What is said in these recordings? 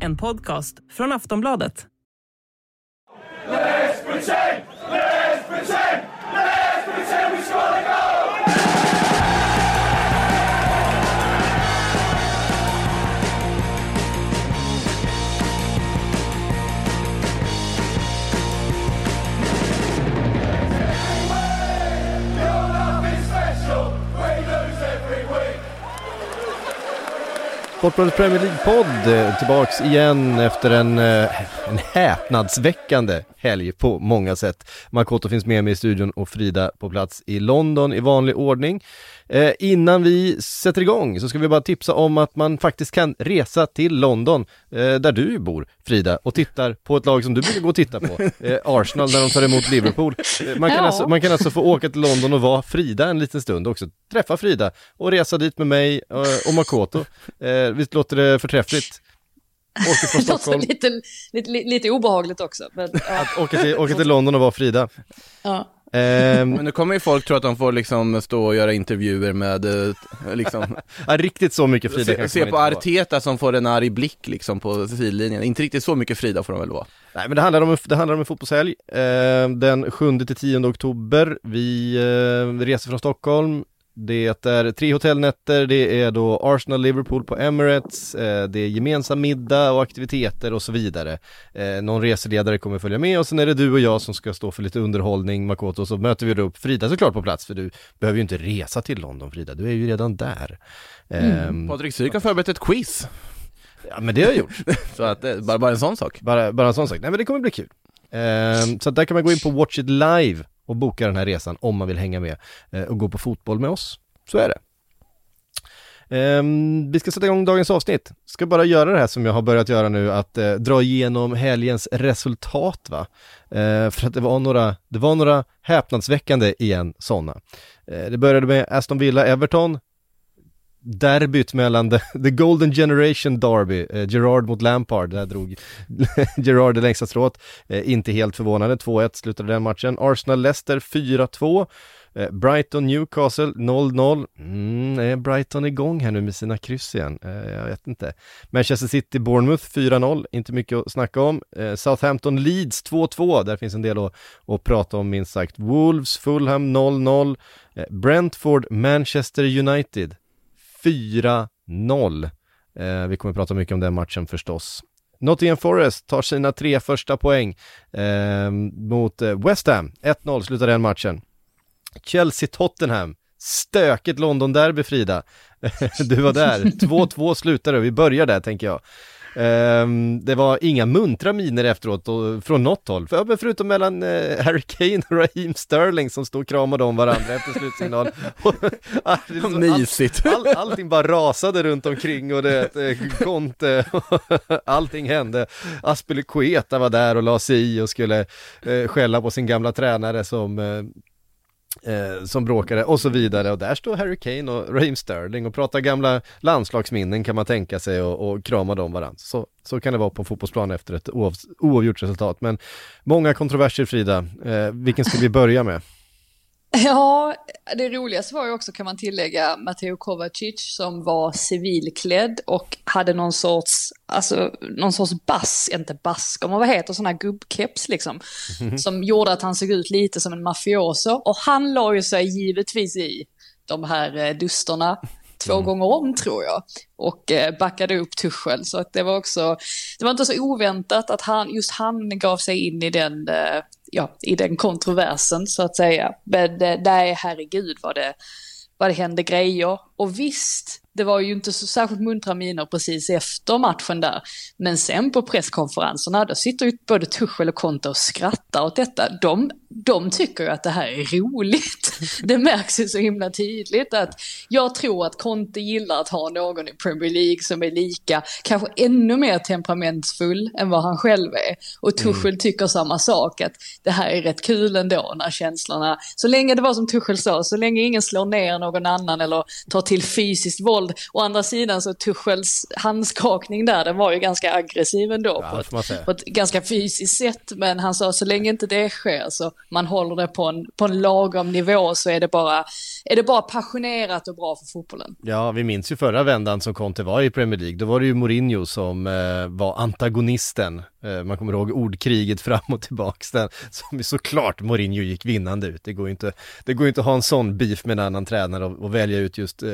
En podcast från Aftonbladet. Let's pretend! Sportbladets Premier League-podd eh, tillbaks igen efter en, eh, en häpnadsväckande helg på många sätt. Makoto finns med mig i studion och Frida på plats i London i vanlig ordning. Eh, innan vi sätter igång så ska vi bara tipsa om att man faktiskt kan resa till London, eh, där du bor Frida, och tittar på ett lag som du brukar gå och titta på, eh, Arsenal, när de tar emot Liverpool. Eh, man, kan Ja. alltså, man kan alltså få åka till London och vara Frida en liten stund också, träffa Frida och resa dit med mig eh, och Makoto. Eh, visst låter det förträffligt? Åka från Stockholm, lite, lite, lite obehagligt också. Men, ja, att åka till, åka till London och vara Frida. ja. Ehm, Men nu kommer ju folk tro att de får liksom stå och göra intervjuer med, eh, liksom, ja, riktigt så mycket Frida se, se på. Arteta som får en arg blick liksom på sidlinjen. Inte riktigt så mycket Frida får de väl vara. Nej men det handlar om, det handlar om en fotbollshelg, eh, den 7 till 10 oktober. Vi eh, reser från Stockholm, det är tre hotellnätter, det är då Arsenal-Liverpool på Emirates, eh, det är gemensam middag och aktiviteter och så vidare. Eh, någon reseledare kommer följa med och sen är det du och jag som ska stå för lite underhållning, Makoto, och så möter vi då upp Frida såklart på plats, för du behöver ju inte resa till London Frida, du är ju redan där. Ehm, Patrik Syk har förberett ett quiz. Ja men det har jag gjort. Så att, eh, bara, bara en sån sak. Bara, bara en sån sak. Nej men det kommer bli kul. Ehm, så där kan man gå in på Watch It Live och boka den här resan om man vill hänga med eh, och gå på fotboll med oss. Så är det. Ehm, vi ska sätta igång dagens avsnitt. Ska bara göra det här som jag har börjat göra nu, att eh, dra igenom helgens resultat va. Eh, för att det var några, det var några häpnadsväckande igen sådana. Det började med Aston Villa-Everton, derbyt mellan the, the Golden Generation Derby, eh, Gerard mot Lampard, där drog Gerard det längsta strået, eh, inte helt förvånande, 2-1 slutade den matchen. Arsenal-Leicester 4-2, eh, Brighton-Newcastle 0-0, mm, är Brighton igång här nu med sina kryss igen? Eh, jag vet inte. Manchester City-Bournemouth 4-0, inte mycket att snacka om. Eh, Southampton-Leeds 2-2, där finns en del att, att prata om minst sagt. Wolves-Fulham 0-0, eh, Brentford-Manchester United 4-0. Eh, vi kommer prata mycket om den matchen förstås. Nottingham Forest tar sina tre första poäng eh, mot eh, West Ham. 1-0 slutar den matchen. Chelsea-Tottenham. Stökigt London-derby Frida. du var där. 2-2 slutade Vi börjar där tänker jag. Ehm, det var inga muntra miner efteråt och, från något håll, för, förutom mellan eh, Harry Kane och Raheem Sterling som stod och kramade om varandra efter slutsignal. Så- Mysigt. All, allting bara rasade runt omkring och det, eh, Conte, allting hände. Aspelekueta var där och la sig i och skulle eh, skälla på sin gamla tränare som eh, eh, som bråkade och så vidare och där står Harry Kane och Raheem Sterling och pratar gamla landslagsminnen kan man tänka sig och, och kramar dem varandra. Så, så kan det vara på fotbollsplan efter ett oav, oavgjort resultat. Men många kontroverser Frida, eh, vilken ska vi börja med? ja, det roligaste var ju också kan man tillägga Matteo Kovacic som var civilklädd och hade någon sorts, alltså någon sorts bass, inte basker, men vad heter sådana här gubbkeps liksom. Som gjorde att han såg ut lite som en mafioso. Och han la ju sig givetvis i de här eh, dusterna två gånger om tror jag. Och eh, backade upp Tuchel. Så att det var också, det var inte så oväntat att han, just han gav sig in i den, eh, ja, i den kontroversen så att säga. Men eh, nej, herregud vad det, vad det hände grejer. Och visst, det var ju inte så särskilt muntra miner precis efter matchen där. Men sen på presskonferenserna, då sitter ju både Tuchel och Conte och skrattar åt detta. De, de tycker ju att det här är roligt. Det märks ju så himla tydligt att jag tror att Conte gillar att ha någon i Premier League som är lika, kanske ännu mer temperamentsfull än vad han själv är. Och Tuchel mm. tycker samma sak, att det här är rätt kul ändå när känslorna, så länge det var som Tuchel sa, så länge ingen slår ner någon annan eller tar till fysiskt våld. Å andra sidan så Tuchels handskakning där, den var ju ganska aggressiv ändå ja, på, ett, på, ett, ganska fysiskt sätt. Men han sa så länge inte det sker så man håller det på en, på en lagom nivå så är det, bara, är det bara passionerat och bra för fotbollen. Ja, vi minns ju förra vändan som Conte var i Premier League. Då var det ju Mourinho som eh, var antagonisten. Eh, man kommer ihåg ordkriget fram och tillbaks där, som såklart Mourinho gick vinnande ut. Det går ju inte, det går inte att ha en sån beef med en annan tränare och, och välja ut just eh,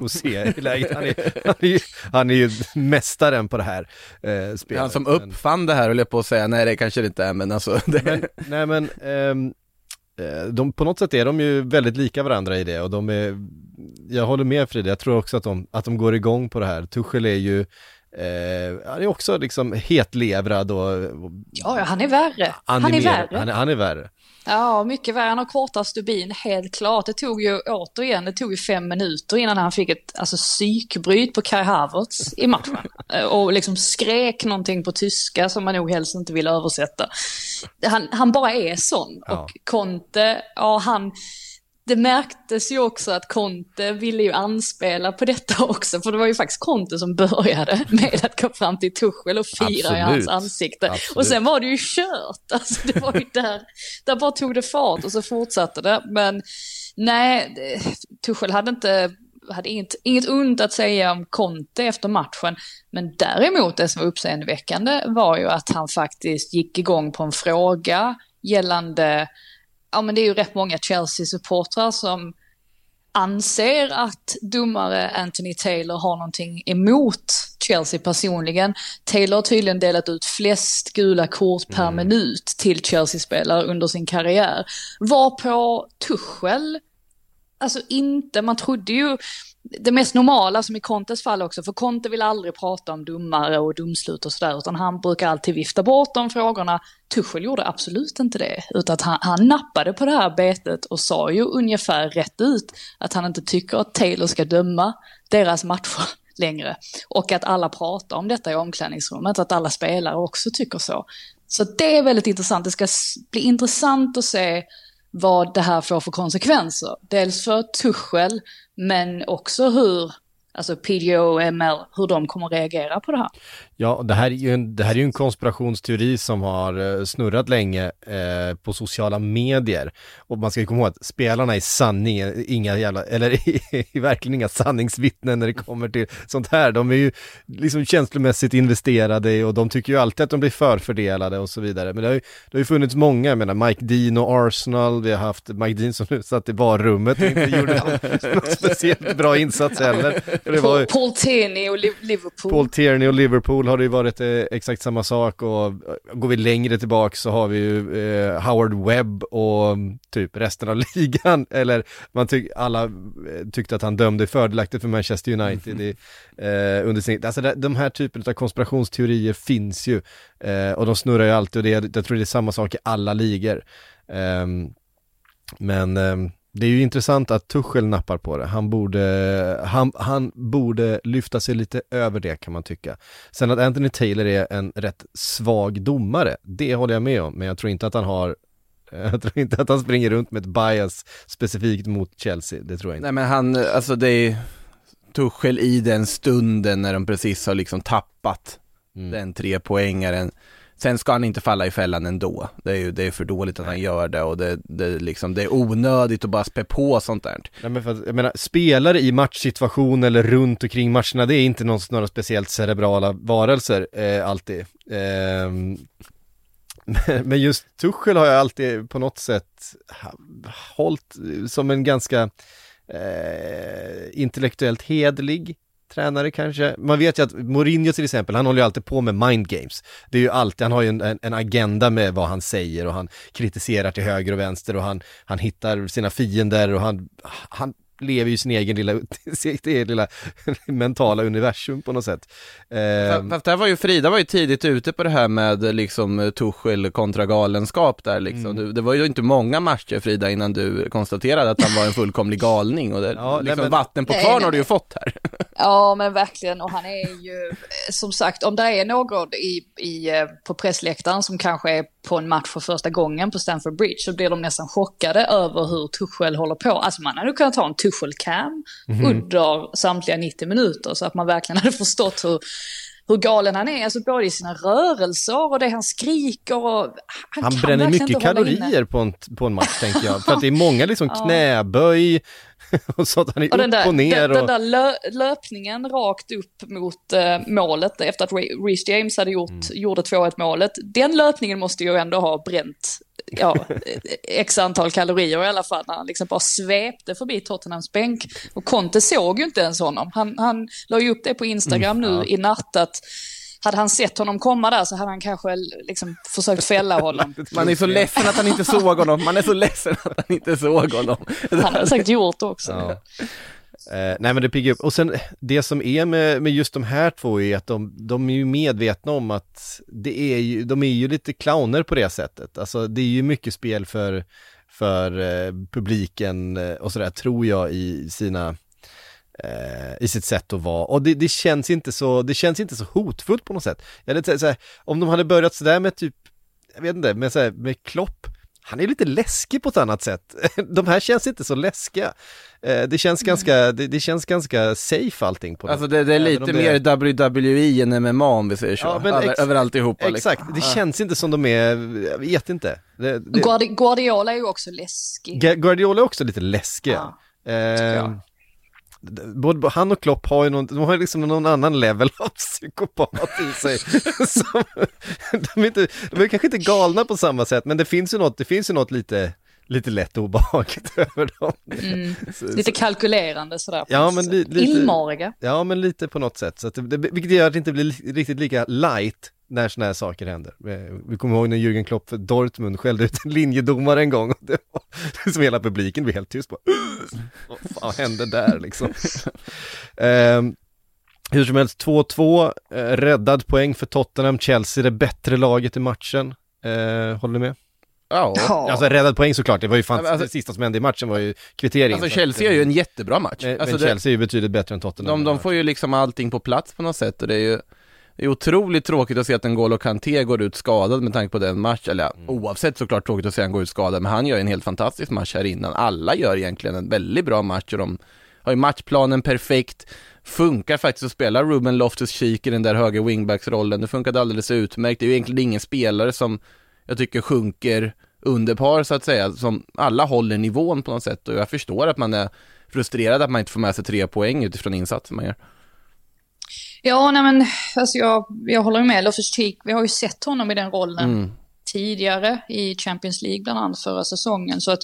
José i läget. Han är, han, är ju, han är ju mästaren på det här eh, spelet. Han som uppfann det här, höll jag på att säga, nej det kanske det inte är, men alltså. Det... Men, nej men, ehm, eh, de, på något sätt är de ju väldigt lika varandra i det och de är, jag håller med Frida, jag tror också att de, att de går igång på det här. Tuchel är ju Eh, han är också liksom hetlevrad och... Ja, han är värre. Han är värre. Han är, han är värre. Ja, mycket värre. Han har kortare stubin, helt klart. Det tog ju återigen, det tog ju fem minuter innan han fick ett alltså, psykbryt på Kai Havertz i matchen. Eh, och liksom skrek någonting på tyska som man nog helst inte vill översätta. Han, han bara är sån. Ja. Och Conte, ja han det märktes ju också att Conte ville ju anspela på detta också, för det var ju faktiskt Conte som började med att gå fram till Tuchel och fira i hans ansikte. Absolut. Och sen var det ju kört, alltså det var ju där, där bara tog det fart och så fortsatte det. Men nej, Tuchel hade inte hade inget, inget ont att säga om Conte efter matchen. Men däremot det som var uppseendeväckande var ju att han faktiskt gick igång på en fråga gällande ja men det är ju rätt många Chelsea-supportrar som anser att domare Anthony Taylor har någonting emot Chelsea personligen. Taylor har tydligen delat ut flest gula kort per mm. minut till Chelsea-spelare under sin karriär. Var på Tuchel, alltså inte, man trodde ju det mest normala som i Contes fall också, för Conte vill aldrig prata om domare och domslut och sådär, utan han brukar alltid vifta bort de frågorna. Tuchel gjorde absolut inte det, utan att han, han nappade på det här betet och sa ju ungefär rätt ut att han inte tycker att Taylor ska döma deras matcher längre. Och att alla pratar om detta i omklädningsrummet, att alla spelare också tycker så. Så det är väldigt intressant, det ska bli intressant att se vad det här får för konsekvenser. Dels för Tuchel, men också hur alltså PGO och ML, hur de kommer att reagera på det här. Ja, det här är ju en, det här är en konspirationsteori som har eh, snurrat länge eh, på sociala medier. Och man ska ju komma ihåg att spelarna är sanning, inga jävla, eller är verkligen inga sanningsvittnen när det kommer till sånt här. De är ju liksom känslomässigt investerade och de tycker ju alltid att de blir förfördelade och så vidare. Men det har ju, det har ju funnits många, jag menar Mike Dean och Arsenal, vi har haft Mike Dean som nu satt i barrummet och inte gjorde någon speciellt bra insats heller. Var, Paul Tierney och Liverpool. Paul Tierney och Liverpool har det ju varit eh, exakt samma sak och eh, går vi längre tillbaka så har vi ju eh, Howard Webb och mm, typ resten av ligan, eller man tyck, alla tyckte att han dömde fördelaktigt för Manchester United i, eh, under sin, alltså de här typen av konspirationsteorier finns ju och de snurrar ju alltid och det, jag tror det är samma sak i alla ligor. Ehm, men ehm, det är ju intressant att Tuchel nappar på det. Han borde, han, han borde lyfta sig lite över det kan man tycka. Sen att Anthony Taylor är en rätt svag domare, det håller jag med om, men jag tror inte att han har jag tror inte att han springer runt med ett bias specifikt mot Chelsea, det tror jag inte. Nej men han, alltså det är Tuchel i den stunden när de precis har liksom tappat mm. den tre poängaren Sen ska han inte falla i fällan ändå. Det är ju det är för dåligt att han gör det och det, det, liksom, det är onödigt att bara spä på sånt där. Nej, men för att, jag menar, spelare i matchsituation eller runt och kring matcherna, det är inte någon, några speciellt cerebrala varelser eh, alltid. Eh, men just Tuchel har jag alltid på något sätt hållit som en ganska eh, intellektuellt hedlig tränare kanske. Man vet ju att Mourinho till exempel, han håller ju alltid på med mind games. Det är ju alltid, han har ju en, en, agenda med vad han säger och han kritiserar till höger och vänster och han, han hittar sina fiender och han, han lever ju sin egen lilla, sitt eget lilla mentala universum på något sätt. Eh, Fast där var ju Frida var ju tidigt ute på det här med liksom Tuchel kontra galenskap där liksom. Mm. Det var ju inte många matcher Frida innan du konstaterade att han var en fullkomlig galning och det, Ja, nej, liksom men- vatten på Nej, kvarn nej, har du ju nej. fått här. Ja men verkligen. Och han är ju som sagt om det är någon i, i, eh, på pressläktaren som kanske är på en match för första gången på Stamford Bridge så blir de nästan chockade över hur Tuchel håller på. Alltså man hade kunnat ha en Tuchel-cam under samtliga 90 minuter så att man verkligen hade förstått hur hur galen han är, alltså både i sina rörelser och det han skriker och han, han bränner mycket kalorier på en, på en match tänker jag. För att det är många liksom knäböj och sånt. Han är Och den upp där, och ner den, den där lö, löpningen rakt upp mot eh, målet efter att Re- Reece James hade gjort, Mm. gjorde 2-1 målet. Den löpningen måste ju ändå ha bränt ja, x antal kalorier i alla fall när han liksom bara svepte förbi Tottenhams bänk. Och Conte såg ju inte ens honom. Han, han la ju upp det på Instagram Mm, nu i natt att hade han sett honom komma där så hade han kanske liksom försökt fälla honom. Man är så ledsen att han inte såg honom, man är så ledsen att han inte såg honom. Han hade säkert gjort också. Ja. Eh, nej men det piggar upp. Och sen det som är med, med just de här två är att de, de är ju medvetna om att det är ju, de är ju lite clowner på det sättet. Alltså det är ju mycket spel för, för eh, publiken eh, och sådär tror jag i sina eh, i sitt sätt att vara. Och det, det känns inte så, det känns inte så hotfullt på något sätt. Jag hade så här, om de hade börjat sådär med typ, jag vet inte, med, så här, med Klopp, han är lite läskig på ett annat sätt. De här känns inte så läskiga. Eh, Det känns ganska, det, det känns ganska safe allting på Alltså något- det, det är lite det mer WWE än MMA om vi säger så, Ja, men över, ex- över alltihopa liksom. Exakt, det känns inte som de är, jag vet inte. Det, det, Guardi- Guardiola är ju också läskig. Gu- Guardiola är också lite läskig. Ja, eh, både han och Klopp har ju någon, de har liksom någon annan level av psykopat i sig. Som, de, är inte, de är kanske inte galna på samma sätt, men det finns ju något, det finns ju något lite, lite lätt obehagligt över dem. Mm. Så- Lite kalkylerande sådär. Ja, men li- lite- Illmariga. Ja, men lite på något sätt. Så att det, det, vilket gör att det inte blir li- riktigt lika light när sådana här saker händer. Eh, Vi kommer ihåg när Jürgen Klopp för Dortmund skällde ut en linjedomare en gång. Och det var som hela publiken blev helt tyst. Bara, Vad fan hände där liksom? Ehm, hur som helst, 2-2, eh, räddad poäng för Tottenham. Chelsea det bättre laget i matchen. Eh, håller ni med? Ja. Alltså räddad poäng såklart, det var ju fan, Alltså- det sista som hände i matchen var ju kvitteringen. Alltså Så Chelsea att, gör ju en jättebra match. Men, alltså men det, Chelsea är ju betydligt bättre än Tottenham. de, de får ju liksom allting på plats på något sätt och det är ju det är otroligt tråkigt att se att N'Golo Kanté går ut skadad med tanke på den matchen, eller ja, Mm. oavsett såklart tråkigt att se han gå ut skadad, men han gör en helt fantastisk match här innan. Alla gör egentligen en väldigt bra match och de har ju matchplanen perfekt, funkar faktiskt att spela Ruben Loftus-Cheek i den där höger wingbacks-rollen, det funkade alldeles utmärkt. Det är ju egentligen ingen spelare som jag tycker sjunker under par så att säga, som alla håller nivån på något sätt och jag förstår att man är frustrerad att man inte får med sig tre poäng utifrån insatsen man gör. Ja, nej men alltså jag, jag håller med Loftus Cheek. Vi har ju sett honom i den rollen Mm. tidigare i Champions League bland annat förra säsongen. Så att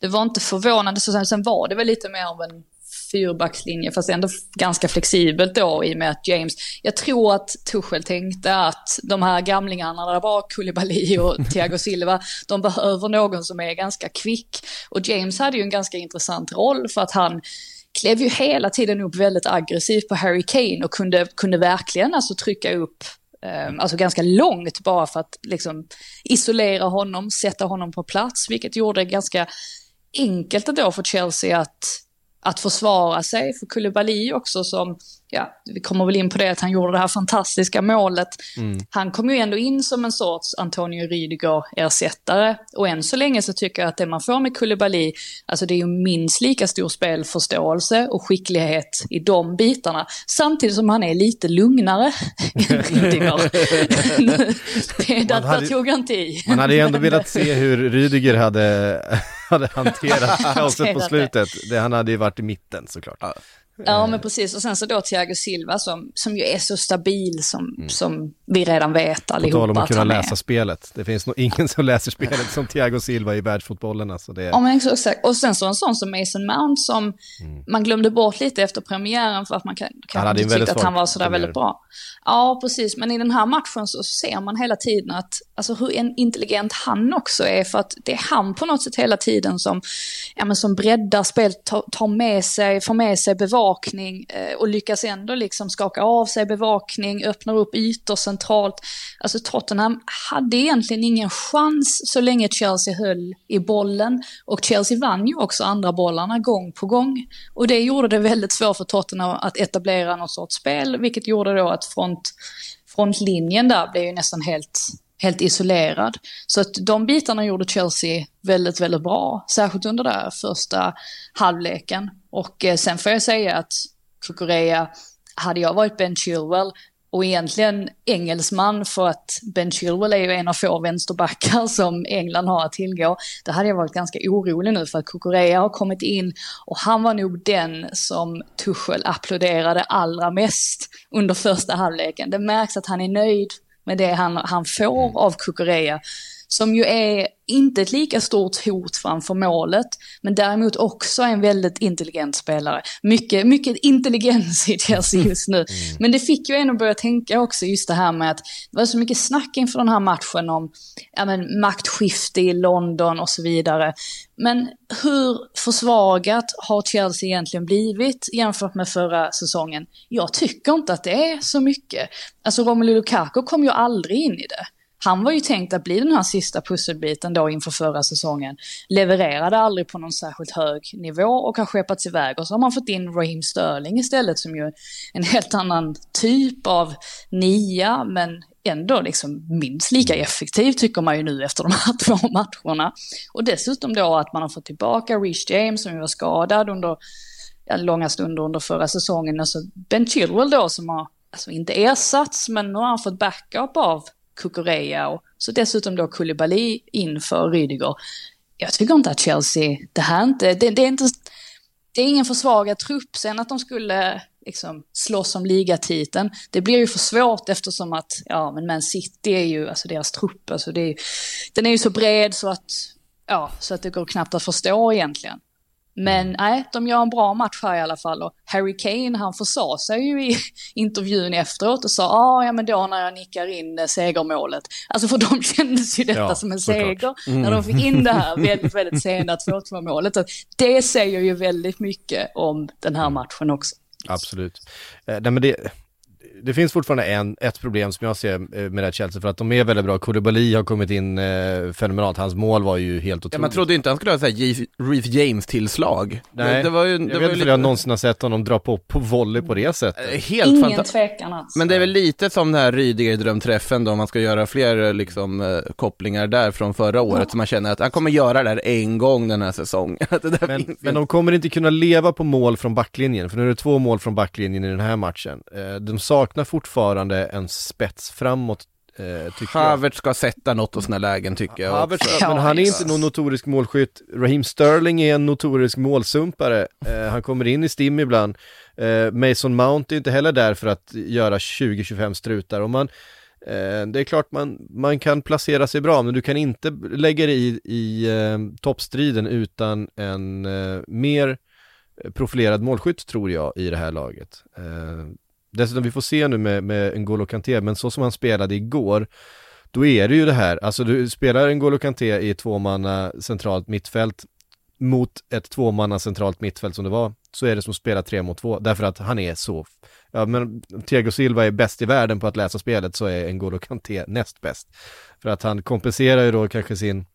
det var inte förvånande. Så sen, sen var det väl lite mer av en fyrbackslinje, fast ändå ganska flexibelt då i och med att James, jag tror att Tuchel tänkte att de här gamlingarna, där var Koulibaly och Thiago Silva, de behöver någon som är ganska kvick. Och James hade ju en ganska intressant roll för att han klev ju hela tiden upp väldigt aggressivt på Harry Kane och kunde, kunde verkligen alltså trycka upp ehm, alltså ganska långt bara för att liksom isolera honom, sätta honom på plats, vilket gjorde det ganska enkelt då för Chelsea att, att försvara sig. För Koulibaly också som, ja, vi kommer väl in på det, att han gjorde det här fantastiska målet. Han kom ju ändå in som en sorts Antonio Rydiger-ersättare. Och än så länge så tycker jag att det man får med Koulibaly, alltså det är ju minst lika stor spelförståelse och skicklighet i de bitarna. Samtidigt som han är lite lugnare än Rydiger. det, där, hade- där tog jag inte i. Man hade ju ändå velat se hur Rydiger hade, hade hanterat kaoset på slutet. Det, han hade ju varit i mitten såklart. Ja. Ja, men precis. Och sen så då Thiago Silva som, som ju är så stabil som, som vi redan vet Mm. På tal om allihopa att kunna är. läsa spelet. Det finns nog ingen som läser spelet som Thiago Silva i världsfotbollen. Alltså det Ja, men exakt. Och sen så en sån som Mason Mount som man glömde bort lite efter premiären för att man kan, kanske hade inte tyckte att han var sådär premiär. väldigt bra. Ja, precis. Men i den här matchen så ser man hela tiden att, alltså hur en intelligent han också är. För att det är han på något sätt hela tiden som, ja men som breddar spelet, tar, tar med sig, får med sig bevakning eh, och lyckas ändå liksom skaka av sig bevakning, öppnar upp ytor centralt. Alltså Tottenham hade egentligen ingen chans så länge Chelsea höll i bollen. Och Chelsea vann ju också andra bollarna gång på gång. Och det gjorde det väldigt svårt för Tottenham att etablera något sorts spel, vilket gjorde då att front, frontlinjen där blev ju nästan helt, helt isolerad. Så att de bitarna gjorde Chelsea väldigt, väldigt bra, särskilt under den första halvleken. Och eh, sen får jag säga att Kukureya, hade jag varit Ben Chilwell och egentligen engelsman för att Ben Chilwell är ju en av få vänsterbackar som England har att tillgå. Då hade jag varit ganska orolig nu för att Kukureya har kommit in och han var nog den som Tuchel applåderade allra mest under första halvleken. Det märks att han är nöjd med det han, han får av Kukureya. Som ju är inte ett lika stort hot framför målet, men däremot också en väldigt intelligent spelare. Mycket, mycket intelligens i Chelsea just nu. Men det fick ju en att börja tänka också just det här med att det var så mycket snack inför den här matchen om ja, men, maktskifte i London och så vidare. Men hur försvagat har Chelsea egentligen blivit jämfört med förra säsongen? Jag tycker inte att det är så mycket. Alltså Romelu Lukaku kom ju aldrig in i det. Han var ju tänkt att bli den här sista pusselbiten då inför förra säsongen. Levererade aldrig på någon särskilt hög nivå och har skeppats iväg. Och så har man fått in Raheem Sterling istället som ju är en helt annan typ av nia, men ändå liksom minst lika effektiv tycker man ju nu efter de här två matcherna. Och dessutom då att man har fått tillbaka Rich James som ju var skadad under ja, långa stunder under förra säsongen. Och så Ben Chilwell då som har, alltså inte ersatts, men nu har han fått backup av Kukureya och så dessutom då Koulibaly inför Rydiger. Jag tycker inte att Chelsea, det här inte, det, det är inte, det är ingen försvagad trupp. Sen att de skulle liksom slåss om ligatiteln, det blir ju för svårt eftersom att, ja men Man City är ju, alltså deras trupp, alltså det är, den är ju så bred så att, ja, så att det går knappt att förstå egentligen. Men nej, de gör en bra match här i alla fall och Harry Kane han försa sig ju i intervjun efteråt och sa ah, ja men då när jag nickar in eh, segermålet. Alltså för dem kändes ju detta Ja, som en seger när de fick in det här väldigt, väldigt sena 2-2 målet. Så Det säger ju väldigt mycket om den här matchen också. Absolut. Eh, nej, men det, det finns fortfarande en, ett problem som jag ser eh, med det här Chelsea för att de är väldigt bra. Koulibaly har kommit in eh, fenomenalt. Hans mål var ju helt Ja, otroligt. man trodde inte han skulle ha såhär Reece James-tillslag. Nej, det var ju, jag det vet var ju inte lite, om jag någonsin har sett honom dra på, på volley på det sättet. eh, helt Ingen fantastiskt. tvekan alls. Men det är väl lite som den här Rydiger-drömträffen då, om man ska göra fler eh, liksom, eh, kopplingar där från förra året, så man känner att han kommer göra det här en gång den här säsongen. Men, men de kommer inte kunna leva på mål från backlinjen, för nu är det två mål från backlinjen i den här matchen. De saknar fortfarande en spets framåt, eh. Havertz ska sätta något och såna lägen tycker jag. Ja, men han är inte någon notorisk målskytt. Raheem Sterling är en notorisk målsumpare. Eh, han kommer in i stim ibland. Eh, Mason Mount är inte heller där för att göra 20-25 strutar. Och man, eh, det är klart man, man kan placera sig bra, men du kan inte lägga dig i, i eh, toppstriden utan en eh, mer profilerad målskytt tror jag i det här laget. Dessutom, vi får se nu med, med N'Golo Kanté, men så som han spelade igår, då är det ju det här, alltså du spelar N'Golo Kanté i tvåmanna centralt mittfält mot ett tvåmanna centralt mittfält som det var, så är det som att spela tre mot två, därför att han är så, ja men Thiago Silva är bäst i världen på att läsa spelet, så är N'Golo Kanté näst bäst. För att han kompenserar ju då kanske sin,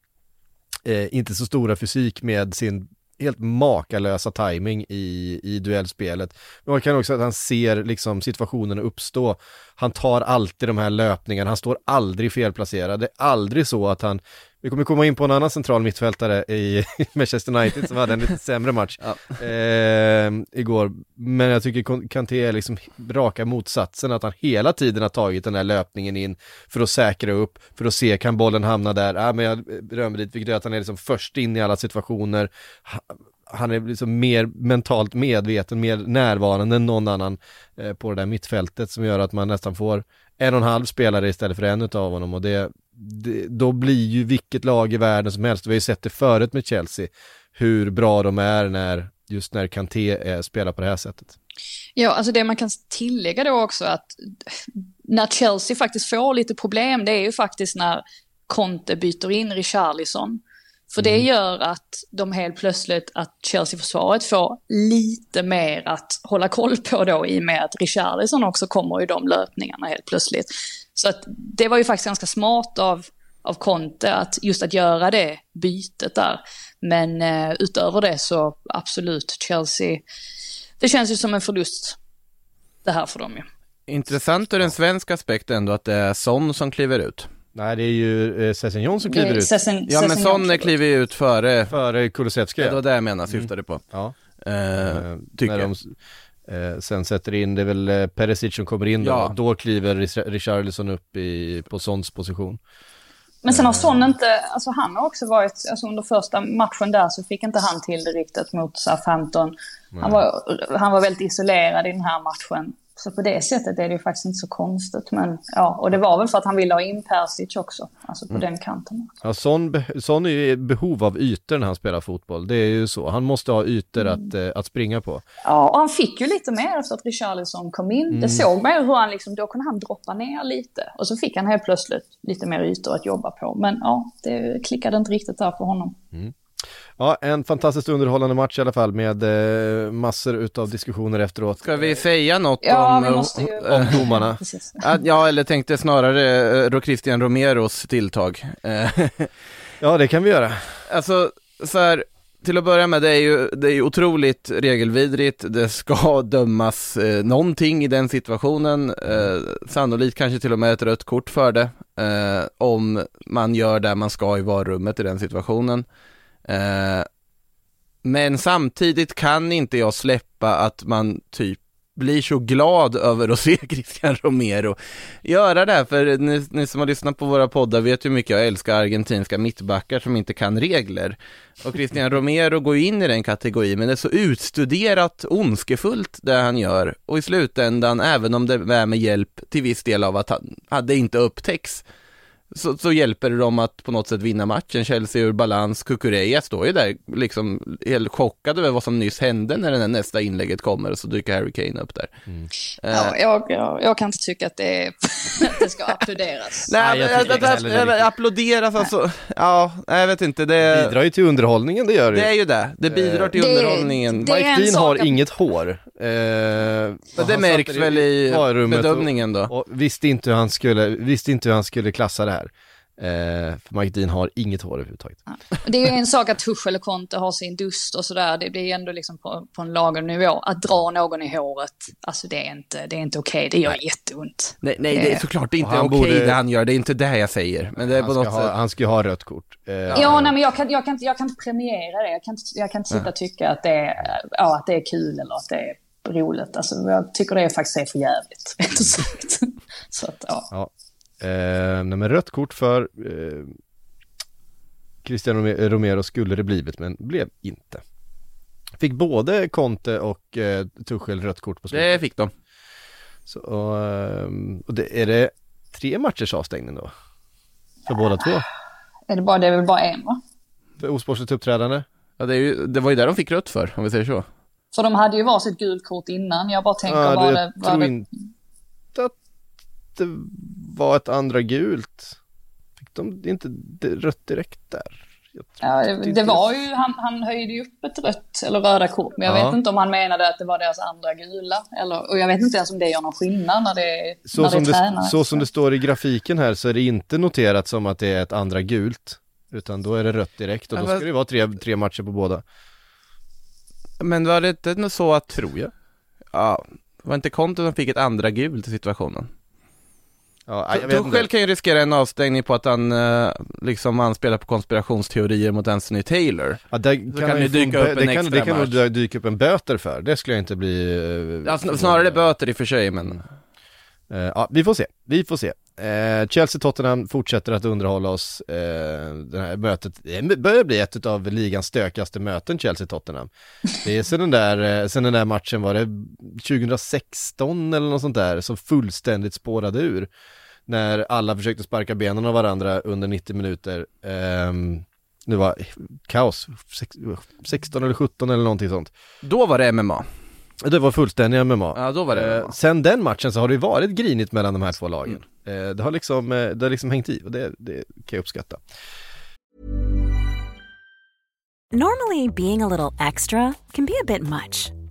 eh, inte så stora fysik med sin helt makalösa timing i, i duellspelet. Men man kan också att han ser liksom situationen uppstå. Han tar alltid de här löpningarna, han står aldrig felplacerad. Det är aldrig så att han, vi kommer komma in på en annan central mittfältare i Manchester United som hade en lite sämre match eh, igår. Men jag tycker Kanté är liksom raka motsatsen, att han hela tiden har tagit den här löpningen in för att säkra upp, för att se, kan bollen hamna där? Ja, men jag berömmer dit, vilket gör att han är liksom först in i alla situationer. Ha- han är liksom mer mentalt medveten, mer närvarande än någon annan eh, på det där mittfältet som gör att man nästan får en och en halv spelare istället för en utav honom och det, det då blir ju vilket lag i världen som helst, vi har ju sett det förut med Chelsea, hur bra de är när, just när Kanté eh, spelar på det här sättet. Ja, alltså det man kan tillägga då också att när Chelsea faktiskt får lite problem, det är ju faktiskt när Conte byter in Richarlison. För det gör att de helt plötsligt, att Chelsea-försvaret får lite mer att hålla koll på då i och med att Richarlison också kommer i de löpningarna helt plötsligt. Så att det var ju faktiskt ganska smart av, av Conte att just att göra det bytet där. Men eh, utöver det så absolut Chelsea, det känns ju som en förlust det här för dem ju. Intressant ur en svensk aspekt ändå att det är Son som kliver ut. Nej, det är ju eh, Sessignon som kliver ut Sessen, Ja men Son kliver ju ut före, före Kulusevski. det var det jag menade, syftade på. Ja. Eh, Eh, tycker när jag. de eh, sen sätter in, det är väl eh, Perisic som kommer in då, Ja. då kliver Rich- Richarlison upp i, på Sons position. Men sen har Son inte, alltså han har också varit, alltså under första matchen där så fick inte han till det riktigt mot Southampton. Han var, han var väldigt isolerad i den här matchen. Så på det sättet är det ju faktiskt inte så konstigt. Men ja, och det var väl för att han ville ha in Persic också, alltså på den kanten. Ja, Son, be- Son är ju behov av ytor när han spelar fotboll, det är ju så. Han måste ha ytor att, eh, att springa på. Ja, och han fick ju lite mer efter att Richarlison kom in. Det såg man ju hur han liksom, då kunde han droppa ner lite. Och så fick han helt plötsligt lite mer ytor att jobba på. Men ja, det klickade inte riktigt där för honom. Ja, en fantastiskt underhållande match i alla fall med eh, massor utav diskussioner efteråt. Ska vi säga något Ja, om, vi måste ju... eh, Om domarna. Ja eller tänkte snarare eh, Christian Romeros tilltag. Eh, Ja, det kan vi göra. Alltså, så här, till att börja med, det är ju, det är ju otroligt regelvidrigt, det ska dömas eh, någonting i den situationen, eh, sannolikt kanske till och med ett rött kort för det, eh, om man gör det man ska i varummet i den situationen. Eh, men samtidigt kan inte jag släppa att man typ blir så glad över att se Christian Romero göra det här, för ni, ni som har lyssnat på våra poddar vet hur mycket jag älskar argentinska mittbackar som inte kan regler. Och Christian Romero går ju in i den kategorin, men det är så utstuderat ondskefullt det han gör. Och i slutändan, även om det är med hjälp till viss del av att han, det inte upptäcks, så, så hjälper det dem att på något sätt vinna matchen. Chelsea ur balans, Kukureya står ju där liksom helt chockad över vad som nyss hände när den här nästa inlägget kommer och så dyker Harry Kane upp där. Eh, Ja, jag, jag, jag kan inte tycka att det, att det ska applåderas. Nej, Nej, jag jag det applåderas alltså, ja, jag vet inte, det, Bidrar ju till underhållningen, det gör det det är ju. ju det, det bidrar till Det- underhållningen. det Mike Dean har att- inget hår. Eh, Men det märks väl i bedömningen då. Och, och visste, inte hur han skulle, visste inte hur han skulle klassa det här. Eh, för Mike Dean har inget hår överhuvudtaget. Det är ju en sak att Tuchel och Conte har sin dust och sådär. Det blir ändå liksom på, på en lagom nivå. Att dra någon i håret, alltså det är inte, det är inte okej. Det gör jätteont. Nej, nej, det är såklart inte och han okej borde- det han gör, det är inte det jag säger. Men det är på Han ska, något ha, sätt, han ska ju ha rött kort. Eh, Ja, nej, men jag kan, jag, kan inte, jag kan inte premiera det. Jag kan inte, jag kan inte sitta och tycka att det, är, ja, att det är kul eller att det är roligt. Alltså, jag tycker det är faktiskt är för jävligt. sagt. Så att, ja. Ja. Eh, nej, men rött kort för eh, Cristiano Rome- Romero skulle det blivit, men blev inte. Fick både Conte och eh, Tuchel rött kort på slutet. det fick de. Så, och, ehm, och det, är det tre matchers avstängning då? För båda två? Är det, bara, det är väl bara en, va? För osportsligt uppträdande? Ja, det, är ju, det var ju där de fick rött för, om vi säger så. För de hade ju varsitt gult kort innan. Jag bara tänker, Ja, var det, det... jag Var tror det inte att det var ett andra gult. Fick de inte rött direkt där? Ja, det, det var ju, han, han höjde ju upp ett rött eller röda kort, men jag Ja. vet inte om han menade att det var deras andra gula. Eller, och jag vet inte ens om det gör någon skillnad när det, Så, när som det det, så som det står i grafiken här så är det inte noterat som att det är ett andra gult. Utan då är det rött direkt och då ska det vara tre, tre matcher på båda. Men var det inte så att, Tror jag. ja, var inte Conte som fick ett andra gult i situationen? Ja, jag vet Tuchel kan ju riskera en avstängning på att han eh, liksom anspelar på konspirationsteorier mot Anthony Taylor. Ja, där kan det ju dyka upp en det kan, det kan nog match. dyka upp en böter för. Det skulle jag inte bli... eh, Ja, sn- snarare böter i och för sig, men Eh, ja, vi får se. Vi får se. Eh, Chelsea-Tottenham fortsätter att underhålla oss. Eh, det här mötet det börjar bli ett av ligans stökigaste möten, Chelsea-Tottenham. Det är sen den, där, eh, sen den där matchen var det 2016 eller något sånt där som fullständigt spårade ur. När alla försökte sparka benen av varandra under 90 minuter. Eh, det var kaos, 16 eller 17 eller någonting sånt. Då var det MMA. Det var fullständiga MMA. Ja, då var det Eh, MMA. sen den matchen så har det varit grinigt mellan de här två lagen. Eh, Eh, det har liksom, eh, det har liksom hängt i och det, det kan jag uppskatta. Normally, being a little extra can be a bit much,